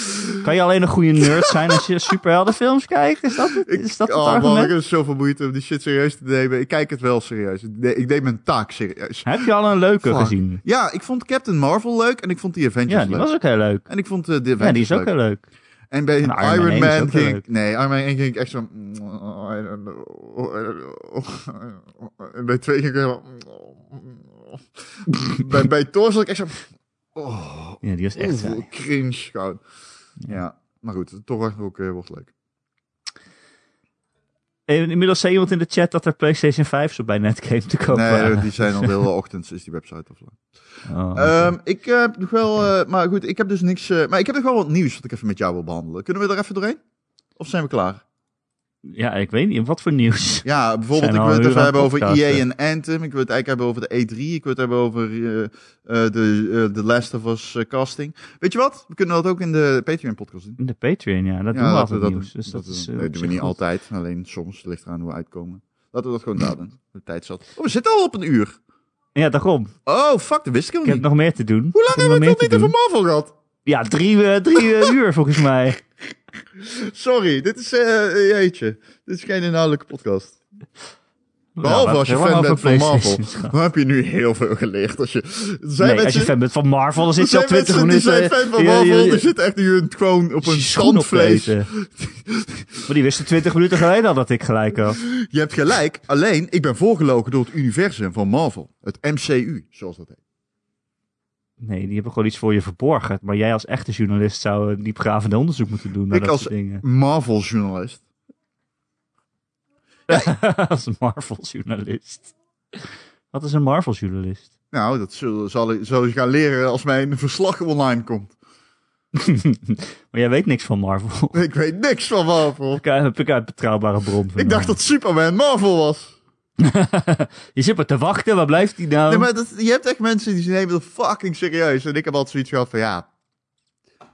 Kan je alleen een goede nerd zijn als je superheldenfilms kijkt? Is dat het,
Ik,
is dat het
oh man, ik
argument?
heb zoveel moeite om die shit serieus te nemen. Ik kijk het wel serieus. Ik de- Ik deed mijn taak serieus.
Heb je al een leuke
Fuck.
gezien?
Ja, ik vond Captain Marvel leuk en ik vond die Avengers
Ja, die
leuk.
was ook heel leuk.
En ik vond eh, de Avengers
Ja, die is ook
leuk.
heel leuk.
En bij
En
Iron,
Iron Man 1 is
Man
ook
ging ik... Nee, Iron Man 1 ging ik echt zo... En bij 2 ging ik helemaal... bij, bij Thor zat ik echt zo... Oh,
Ja, die was echt saai.
cringe gewoon. Ja, maar goed, Thor Ragnarok eh, wordt leuk.
Inmiddels zei iemand in de chat dat er PlayStation 5 zo bij Netgame te koop
Nee,
waren.
die zijn al de hele (laughs) ochtend, is die website offline.
Oh.
Ehm, ik heb nog wel... eh, maar goed, ik heb dus niks... eh, maar ik heb nog wel wat nieuws wat ik even met jou wil behandelen. Kunnen we er even doorheen? Of zijn we klaar?
Ja, ik weet niet. Wat voor nieuws?
Ja, bijvoorbeeld, ik wil het even hebben over EA
podcasten.
en Anthem. Ik wil het eigenlijk hebben over de E3. Ik wil het hebben over eh, eh, de eh, The Last of Us casting. Weet je wat? We kunnen dat ook in de Patreon-podcast doen.
In de Patreon, ja. Dat doen we altijd
dat
nieuws. Dus dat, is, op
doen we niet
goed.
altijd. Alleen soms ligt eraan hoe we uitkomen. Laten we dat gewoon daar doen. De tijd zat. Oh, we zitten al op een uur.
Ja, daarom.
Oh, fuck, dat wist ik
Ik
helemaal
heb
niet.
nog meer te doen.
Hoe lang
Ik heb
hebben we het nog niet over. Marvel gehad?
Ja, drie, drie (laughs) uur volgens mij. (laughs)
Sorry, dit is, eh jeetje. Dit is geen inhoudelijke podcast. Behalve als je fan bent van Marvel. Dan heb je nu heel veel geleerd. Als je, zijn
Nee, als je fan bent van Marvel, dan
er
zit je al
zijn
20
mensen
minuten...
die zijn fan van
je-
Marvel.
je-
Die zitten echt nu een- gewoon op een
opvreten. maar die wisten 20 minuten geleden al dat ik gelijk had.
Je hebt gelijk. Alleen, ik ben voorgelogen door het universum van Marvel. Het MCU, zoals dat heet.
Nee, die hebben gewoon iets voor je verborgen. Maar jij als echte journalist zou een diepgravend onderzoek moeten doen naar
Ik
dat
als
soort dingen.
Marvel-journalist. (laughs)
als een Marvel-journalist. Wat is een Marvel-journalist?
Nou, dat zal, ik, zal je gaan leren als mijn verslag online komt. (laughs)
maar jij weet niks van Marvel.
Ik weet niks van Marvel.
Ik heb ik uit betrouwbare bron.
Ik dacht dat Superman Marvel was.
Je zit maar te wachten, waar blijft die nou?
Nee, maar dat, je hebt echt mensen die nemen dat fucking serieus. En ik heb altijd zoiets gehad van, ja,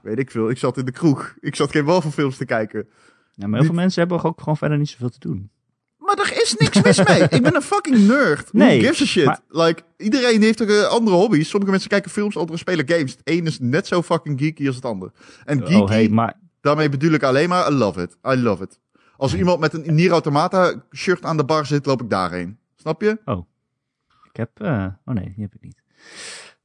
weet ik veel. Ik zat in de kroeg. Ik zat geen films te kijken.
Ja, maar heel veel mensen hebben ook gewoon verder niet zoveel te doen.
Maar er is niks mis mee. (laughs) Ik ben een fucking nerd.
Nee,
Who gives a shit?
maar-
Like, iedereen heeft toch eh, andere hobby's. Sommige mensen kijken films, anderen spelen games. Het ene is net zo fucking geeky als het andere. En geeky,
Oh, hey, maar
daarmee bedoel ik alleen maar, I love it. I love it. Als iemand met een Nier Automata shirt aan de bar zit, loop ik daarheen. Snap je?
ik heb... eh, oh nee, die heb ik niet.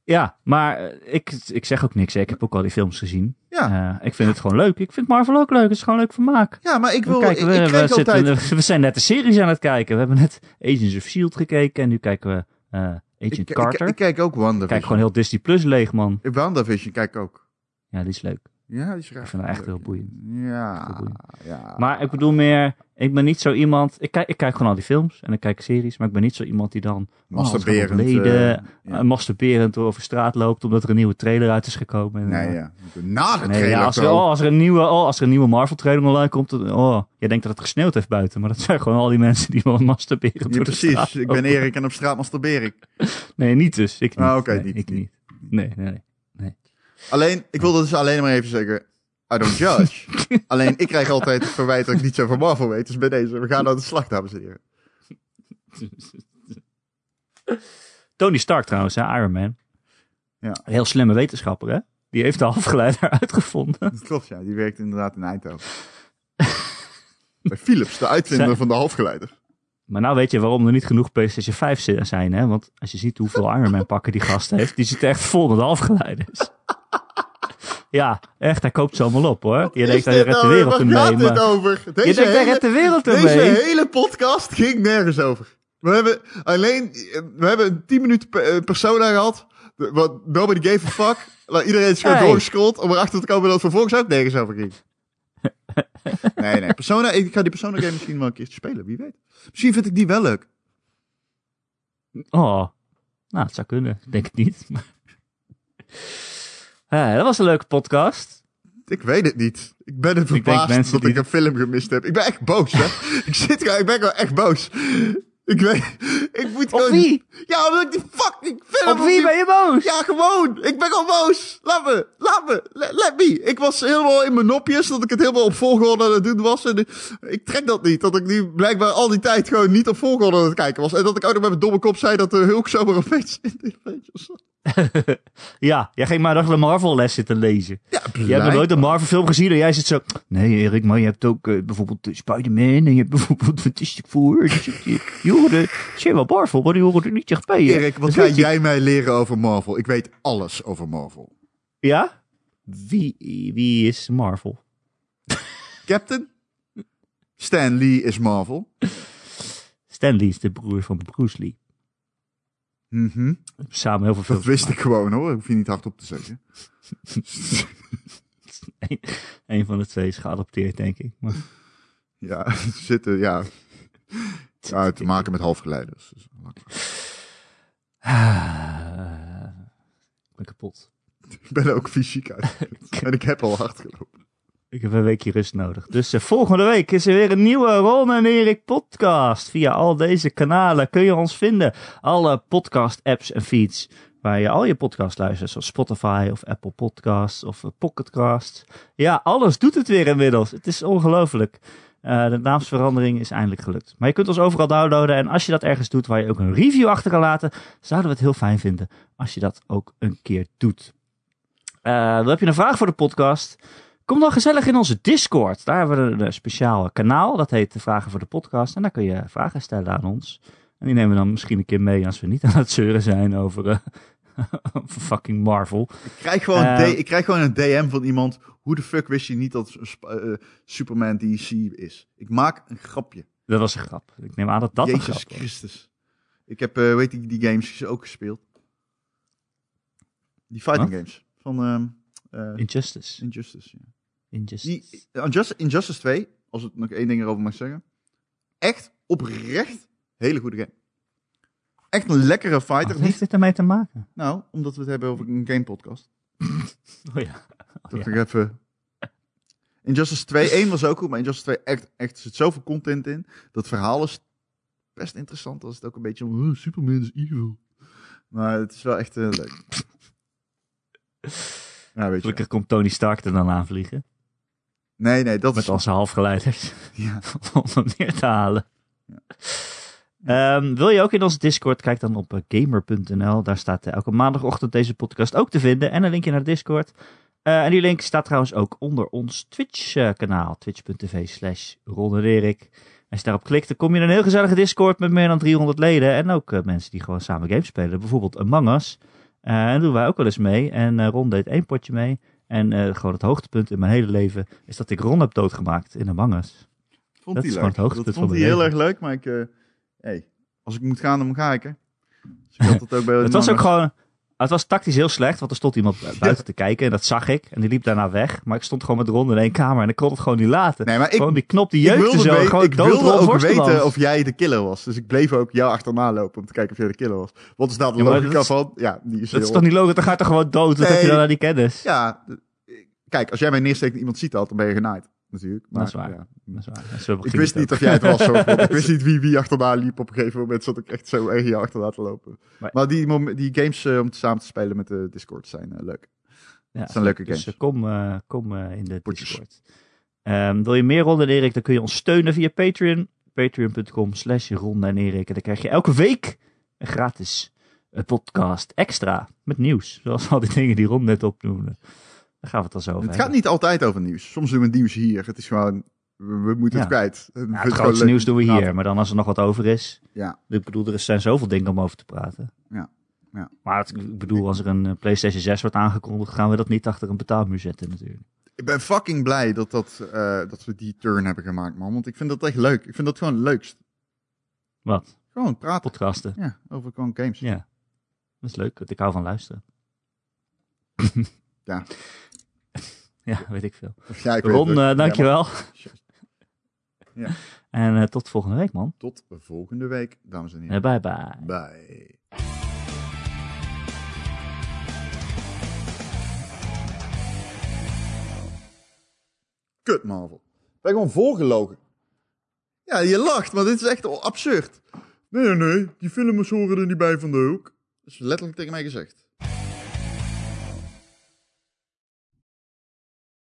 Ja, maar eh, ik, ik zeg ook niks. hè. Ik heb ook al die films gezien.
Ja.
Eh, ik vind het gewoon leuk. Ik vind Marvel ook leuk. Het is gewoon leuk vermaak.
Ja, maar ik wil...
We, kijken,
ik,
we,
ik
zitten-
altijd...
we zijn net de series aan het kijken. We hebben net Agents of S.H.I.E.L.D. gekeken. En nu kijken we eh, Agent
ik, ik,
Carter.
ik, ik kijk ook WandaVision.
Kijk gewoon heel Disney Plus leeg, man.
Ik WandaVision kijk ik ook.
Ja, die is leuk.
Ja, die raar.
Ik vind het echt heel boeiend.
Ja,
Heel boeiend.
ja.
Maar ik bedoel meer, ik ben niet zo iemand... Ik kijk, ik kijk gewoon al die films en ik kijk series. Maar ik ben niet zo iemand die dan
Masturberend. eh, ja.
eh, masturberend door over straat loopt. Omdat er een nieuwe trailer uit is gekomen. En,
Nee,
eh,
ja. Na de
Nee,
trailer
ja, als, er, oh, als, er een nieuwe, oh, als er een nieuwe Marvel trailer online komt, oh, jij denkt dat het gesneeuwd heeft buiten, maar dat zijn gewoon al die mensen die wel masturberen
Ja, precies. Ik ben. Erik en op straat masturbeer ik.
Nee, niet dus. Ik niet.
Ah, oké,
Nee,
niet,
ik
niet.
niet. Nee, nee, nee.
Alleen, ik wil dus alleen maar even zeggen. I don't judge. (laughs) alleen, ik krijg altijd het verwijt dat ik niet zo van Marvel weet. Dus bij deze, we gaan naar de slag, dames en heren.
Tony Stark trouwens, hè, Iron Man.
Ja.
Een heel slimme wetenschapper, hè? Die heeft de halfgeleider (laughs) uitgevonden.
Dat klopt, ja. Die werkt inderdaad in Eindhoven. (laughs) bij Philips, de uitvinder van de halfgeleider.
Maar nou weet je waarom er niet genoeg PlayStation 5 zi- zijn, hè? Want als je ziet hoeveel Iron Man pakken die gast heeft, die zit echt vol met halfgeleiders. Ja, echt, hij koopt ze allemaal op, hoor. Je denkt,
Is
hij redt de
nou-
wereld
Waar
ermee.
gaat dit
Maar...
over? Deze
Je denkt, hij redt de wereld
Deze
ermee.
hele podcast ging nergens over. We hebben alleen, we hebben een 10 minuten eh, persona gehad. Wat nobody gave a fuck. (laughs) Laat iedereen is gewoon
Hey.
doorgescrolld om erachter te komen dat het vervolgens ook nergens over ging. (laughs) nee, nee. Persona, ik ga die persona game misschien wel een keertje spelen. Wie weet. Misschien vind ik die wel leuk.
Oh, nou, het zou kunnen. Ik denk het niet. Eh, dat was een leuke podcast.
Ik weet het niet. Ik ben het verbaasd dat
die-
ik een film gemist heb. Ik ben echt boos, hè. (laughs) ik zit ik ben gewoon echt boos. Ik weet, ik moet
Op
gewoon...
wie?
Ja, omdat ik die fucking film...
Op wie ben je boos?
Ja, gewoon. Ik ben gewoon boos. Laat me. Laat me. Let, let me. Ik was helemaal in mijn nopjes. Dat ik het helemaal op volgorde aan het doen was. En ik trek dat niet. Dat ik nu blijkbaar al die tijd gewoon niet op volgorde aan het kijken was. En dat ik ook nog met mijn domme kop zei dat de Hulk zomaar een beetje in. (laughs)
ja, jij ging maar nog de Marvel les zitten lezen.
Ja,
Je hebt nog nooit een Marvel film gezien en jij zit zo... Nee Erik, maar je hebt ook eh, bijvoorbeeld eh, Spider-Man en je hebt bijvoorbeeld (laughs) Fantastic Four. Je, wel Marvel, maar die horen er niet echt bij. hè?
Erik, wat ga
je.
jij mij leren over Marvel? Ik weet alles over Marvel.
Ja? Wie, wie is Marvel? (laughs)
Captain? Stan Lee is Marvel.
Stan Lee is de broer van Bruce Lee.
Mhm.
Samen heel veel films
Dat wist ik gewoon hoor. Hoef je niet hardop te zeggen. (laughs)
Eén Eén van de twee is geadopteerd, denk ik. Maar,
Ja, (laughs) zitten, ja. ja. Te (laughs) maken met halfgeleiders. Dus,
Ah, ik ben kapot.
ik ben ook fysiek uit. en ik heb al hard gelopen.
Ik heb een weekje rust nodig. Dus eh, volgende week is er weer een nieuwe Ron en Erik podcast. Via al deze kanalen kun je ons vinden. Alle podcast apps en feeds waar je al je podcast luistert. Zoals Spotify of Apple Podcasts of eh, Pocketcasts. Ja, alles doet het weer inmiddels. Het is ongelooflijk. Eh, de naamsverandering is eindelijk gelukt. Maar je kunt ons overal downloaden. En als je dat ergens doet waar je ook een review achter kan laten, zouden we het heel fijn vinden als je dat ook een keer doet. Dan heb je een vraag voor de podcast? Kom dan gezellig in onze Discord. Daar hebben we een, een speciaal kanaal. Dat heet de Vragen voor de Podcast. En daar kun je vragen stellen aan ons. En die nemen we dan misschien een keer mee als we niet aan het zeuren zijn over, eh, (laughs) over fucking Marvel.
Ik krijg, gewoon
Eh,
D- ik krijg gewoon een DM van iemand. Hoe de fuck wist je niet dat eh, Superman DC is? Ik maak een grapje.
Dat was een grap. Ik neem aan dat dat een
Jezus
grap was.
Christus. Ik heb, eh weet je, die games ook gespeeld. Die fighting
Wat?
games. Van ehm, eh,
Injustice.
Injustice. Ja.
Injustice.
Die, Injustice, Injustice 2, als ik nog één ding erover mag zeggen. Echt oprecht hele goede game. Echt een lekkere fighter.
Wat heeft dit ermee te maken?
nou, omdat we het hebben over een game podcast. (laughs)
Oh ja. Oh,
Dacht
ja.
ik even. Injustice 2, 1 was ook goed, maar Injustice 2 echt, echt zit zoveel content in. Dat verhaal is best interessant. Als het ook een beetje om "Oh, Superman is evil. Maar het is wel echt eh, leuk. (laughs) Ja, weet je.
Gelukkig komt Tony Stark er dan aanvliegen.
Nee, nee, dat
Met
is.
al zijn halfgeleiders.
Ja, (laughs)
Om hem neer te halen. Ehm, wil je ook in onze Discord? Kijk dan op eh, gamer.nl. Daar staat eh, elke maandagochtend deze podcast ook te vinden. En een linkje naar Discord. Eh, en die link staat trouwens ook onder ons Twitch-kanaal. Twitch.tv slash. Als je daarop klikt, dan kom je in een heel gezellige Discord met meer dan 300 leden. En ook mensen die gewoon samen games spelen. Bijvoorbeeld Among Us. En daar doen wij ook wel eens mee. En Ron deed één potje mee. En eh, gewoon het hoogtepunt in mijn hele leven is dat ik Ron heb doodgemaakt in Among Us.
Vond
Dat
hij
is
leuk.
gewoon het hoogtepunt
dat vond hij heel
leven.
erg leuk, maar ik... eh, hey, als ik moet gaan, dan ga ik, hè. Dus ik had het ook bij (laughs)
Het was ook gewoon. Het was tactisch heel slecht, want er stond iemand bu- (laughs) buiten te kijken en dat zag ik. En die liep daarna weg. Maar ik stond gewoon met Ron in één kamer en ik kon het gewoon niet laten.
Nee, maar ik,
gewoon die knop die jeukte zo. gewoon
ik wilde ook weten of jij de killer was. Dus ik bleef ook jou achterna lopen om te kijken of jij de killer was. Wat is nou de
Ja, maar
logica
dat is-
van? Ja, die is
Dat is toch niet logisch? Dan gaat er gewoon dood. Wat
Nee.
heb je dan aan die kennis?
Ja, kijk, als jij mij neersteekt en iemand ziet dat, dan ben je genaaid. Natuurlijk. Maar,
Dat is waar.
ja.
Dat is waar.
Ik wist niet of jij het was. Zo, (laughs) ik wist niet wie wie achterna liep. Op een gegeven moment zat ik echt zo erg jou achterna te lopen.
Maar-
Maar die, die games eh, om samen te spelen met de Discord zijn eh, leuk.
Ja,
Het zijn leuke
dus
games.
eh, kom, kom in de
Potjes.
Discord. Ehm, wil je meer Ron en Erik, dan kun je ons steunen via Patreon. Patreon.com slash Ron en Erik. En dan krijg je elke week een gratis podcast extra met nieuws. Zoals al die dingen die Ron net opnoemde. Daar gaan we het al zo over
Het gaat niet altijd over nieuws. Soms doen we nieuws hier. Het is gewoon, we, we moeten
Ja.
het kwijt.
Ja, het grootste nieuws doen we hier. Maar dan als er nog wat over is.
Ja.
Ik bedoel, er zijn zoveel dingen om over te praten.
Ja, ja.
Maar het- ik bedoel, als er een eh, PlayStation 6 wordt aangekondigd, gaan we dat niet achter een betaalmuur zetten natuurlijk.
Ik ben fucking blij dat, dat, eh, dat we die turn hebben gemaakt, man. Want ik vind dat echt leuk. Ik vind dat gewoon het leukst.
Wat?
Gewoon praten.
Podcasten.
Ja, over gewoon games.
Ja. Dat is leuk, ik hou van luisteren. (laughs)
Ja. (laughs)
Ja, weet ik veel.
Ja, ik
Ron, eh, dankjewel.
Ja. (laughs)
En eh, tot volgende week, man.
Tot volgende week, dames en heren.
Eh, bye bye.
Bye. Kut, Marvel. Ik ben gewoon voorgelogen. Ja, je lacht, maar dit is echt absurd. Nee, nee, nee. Die films horen er niet bij van de hoek. Dat is letterlijk tegen mij gezegd.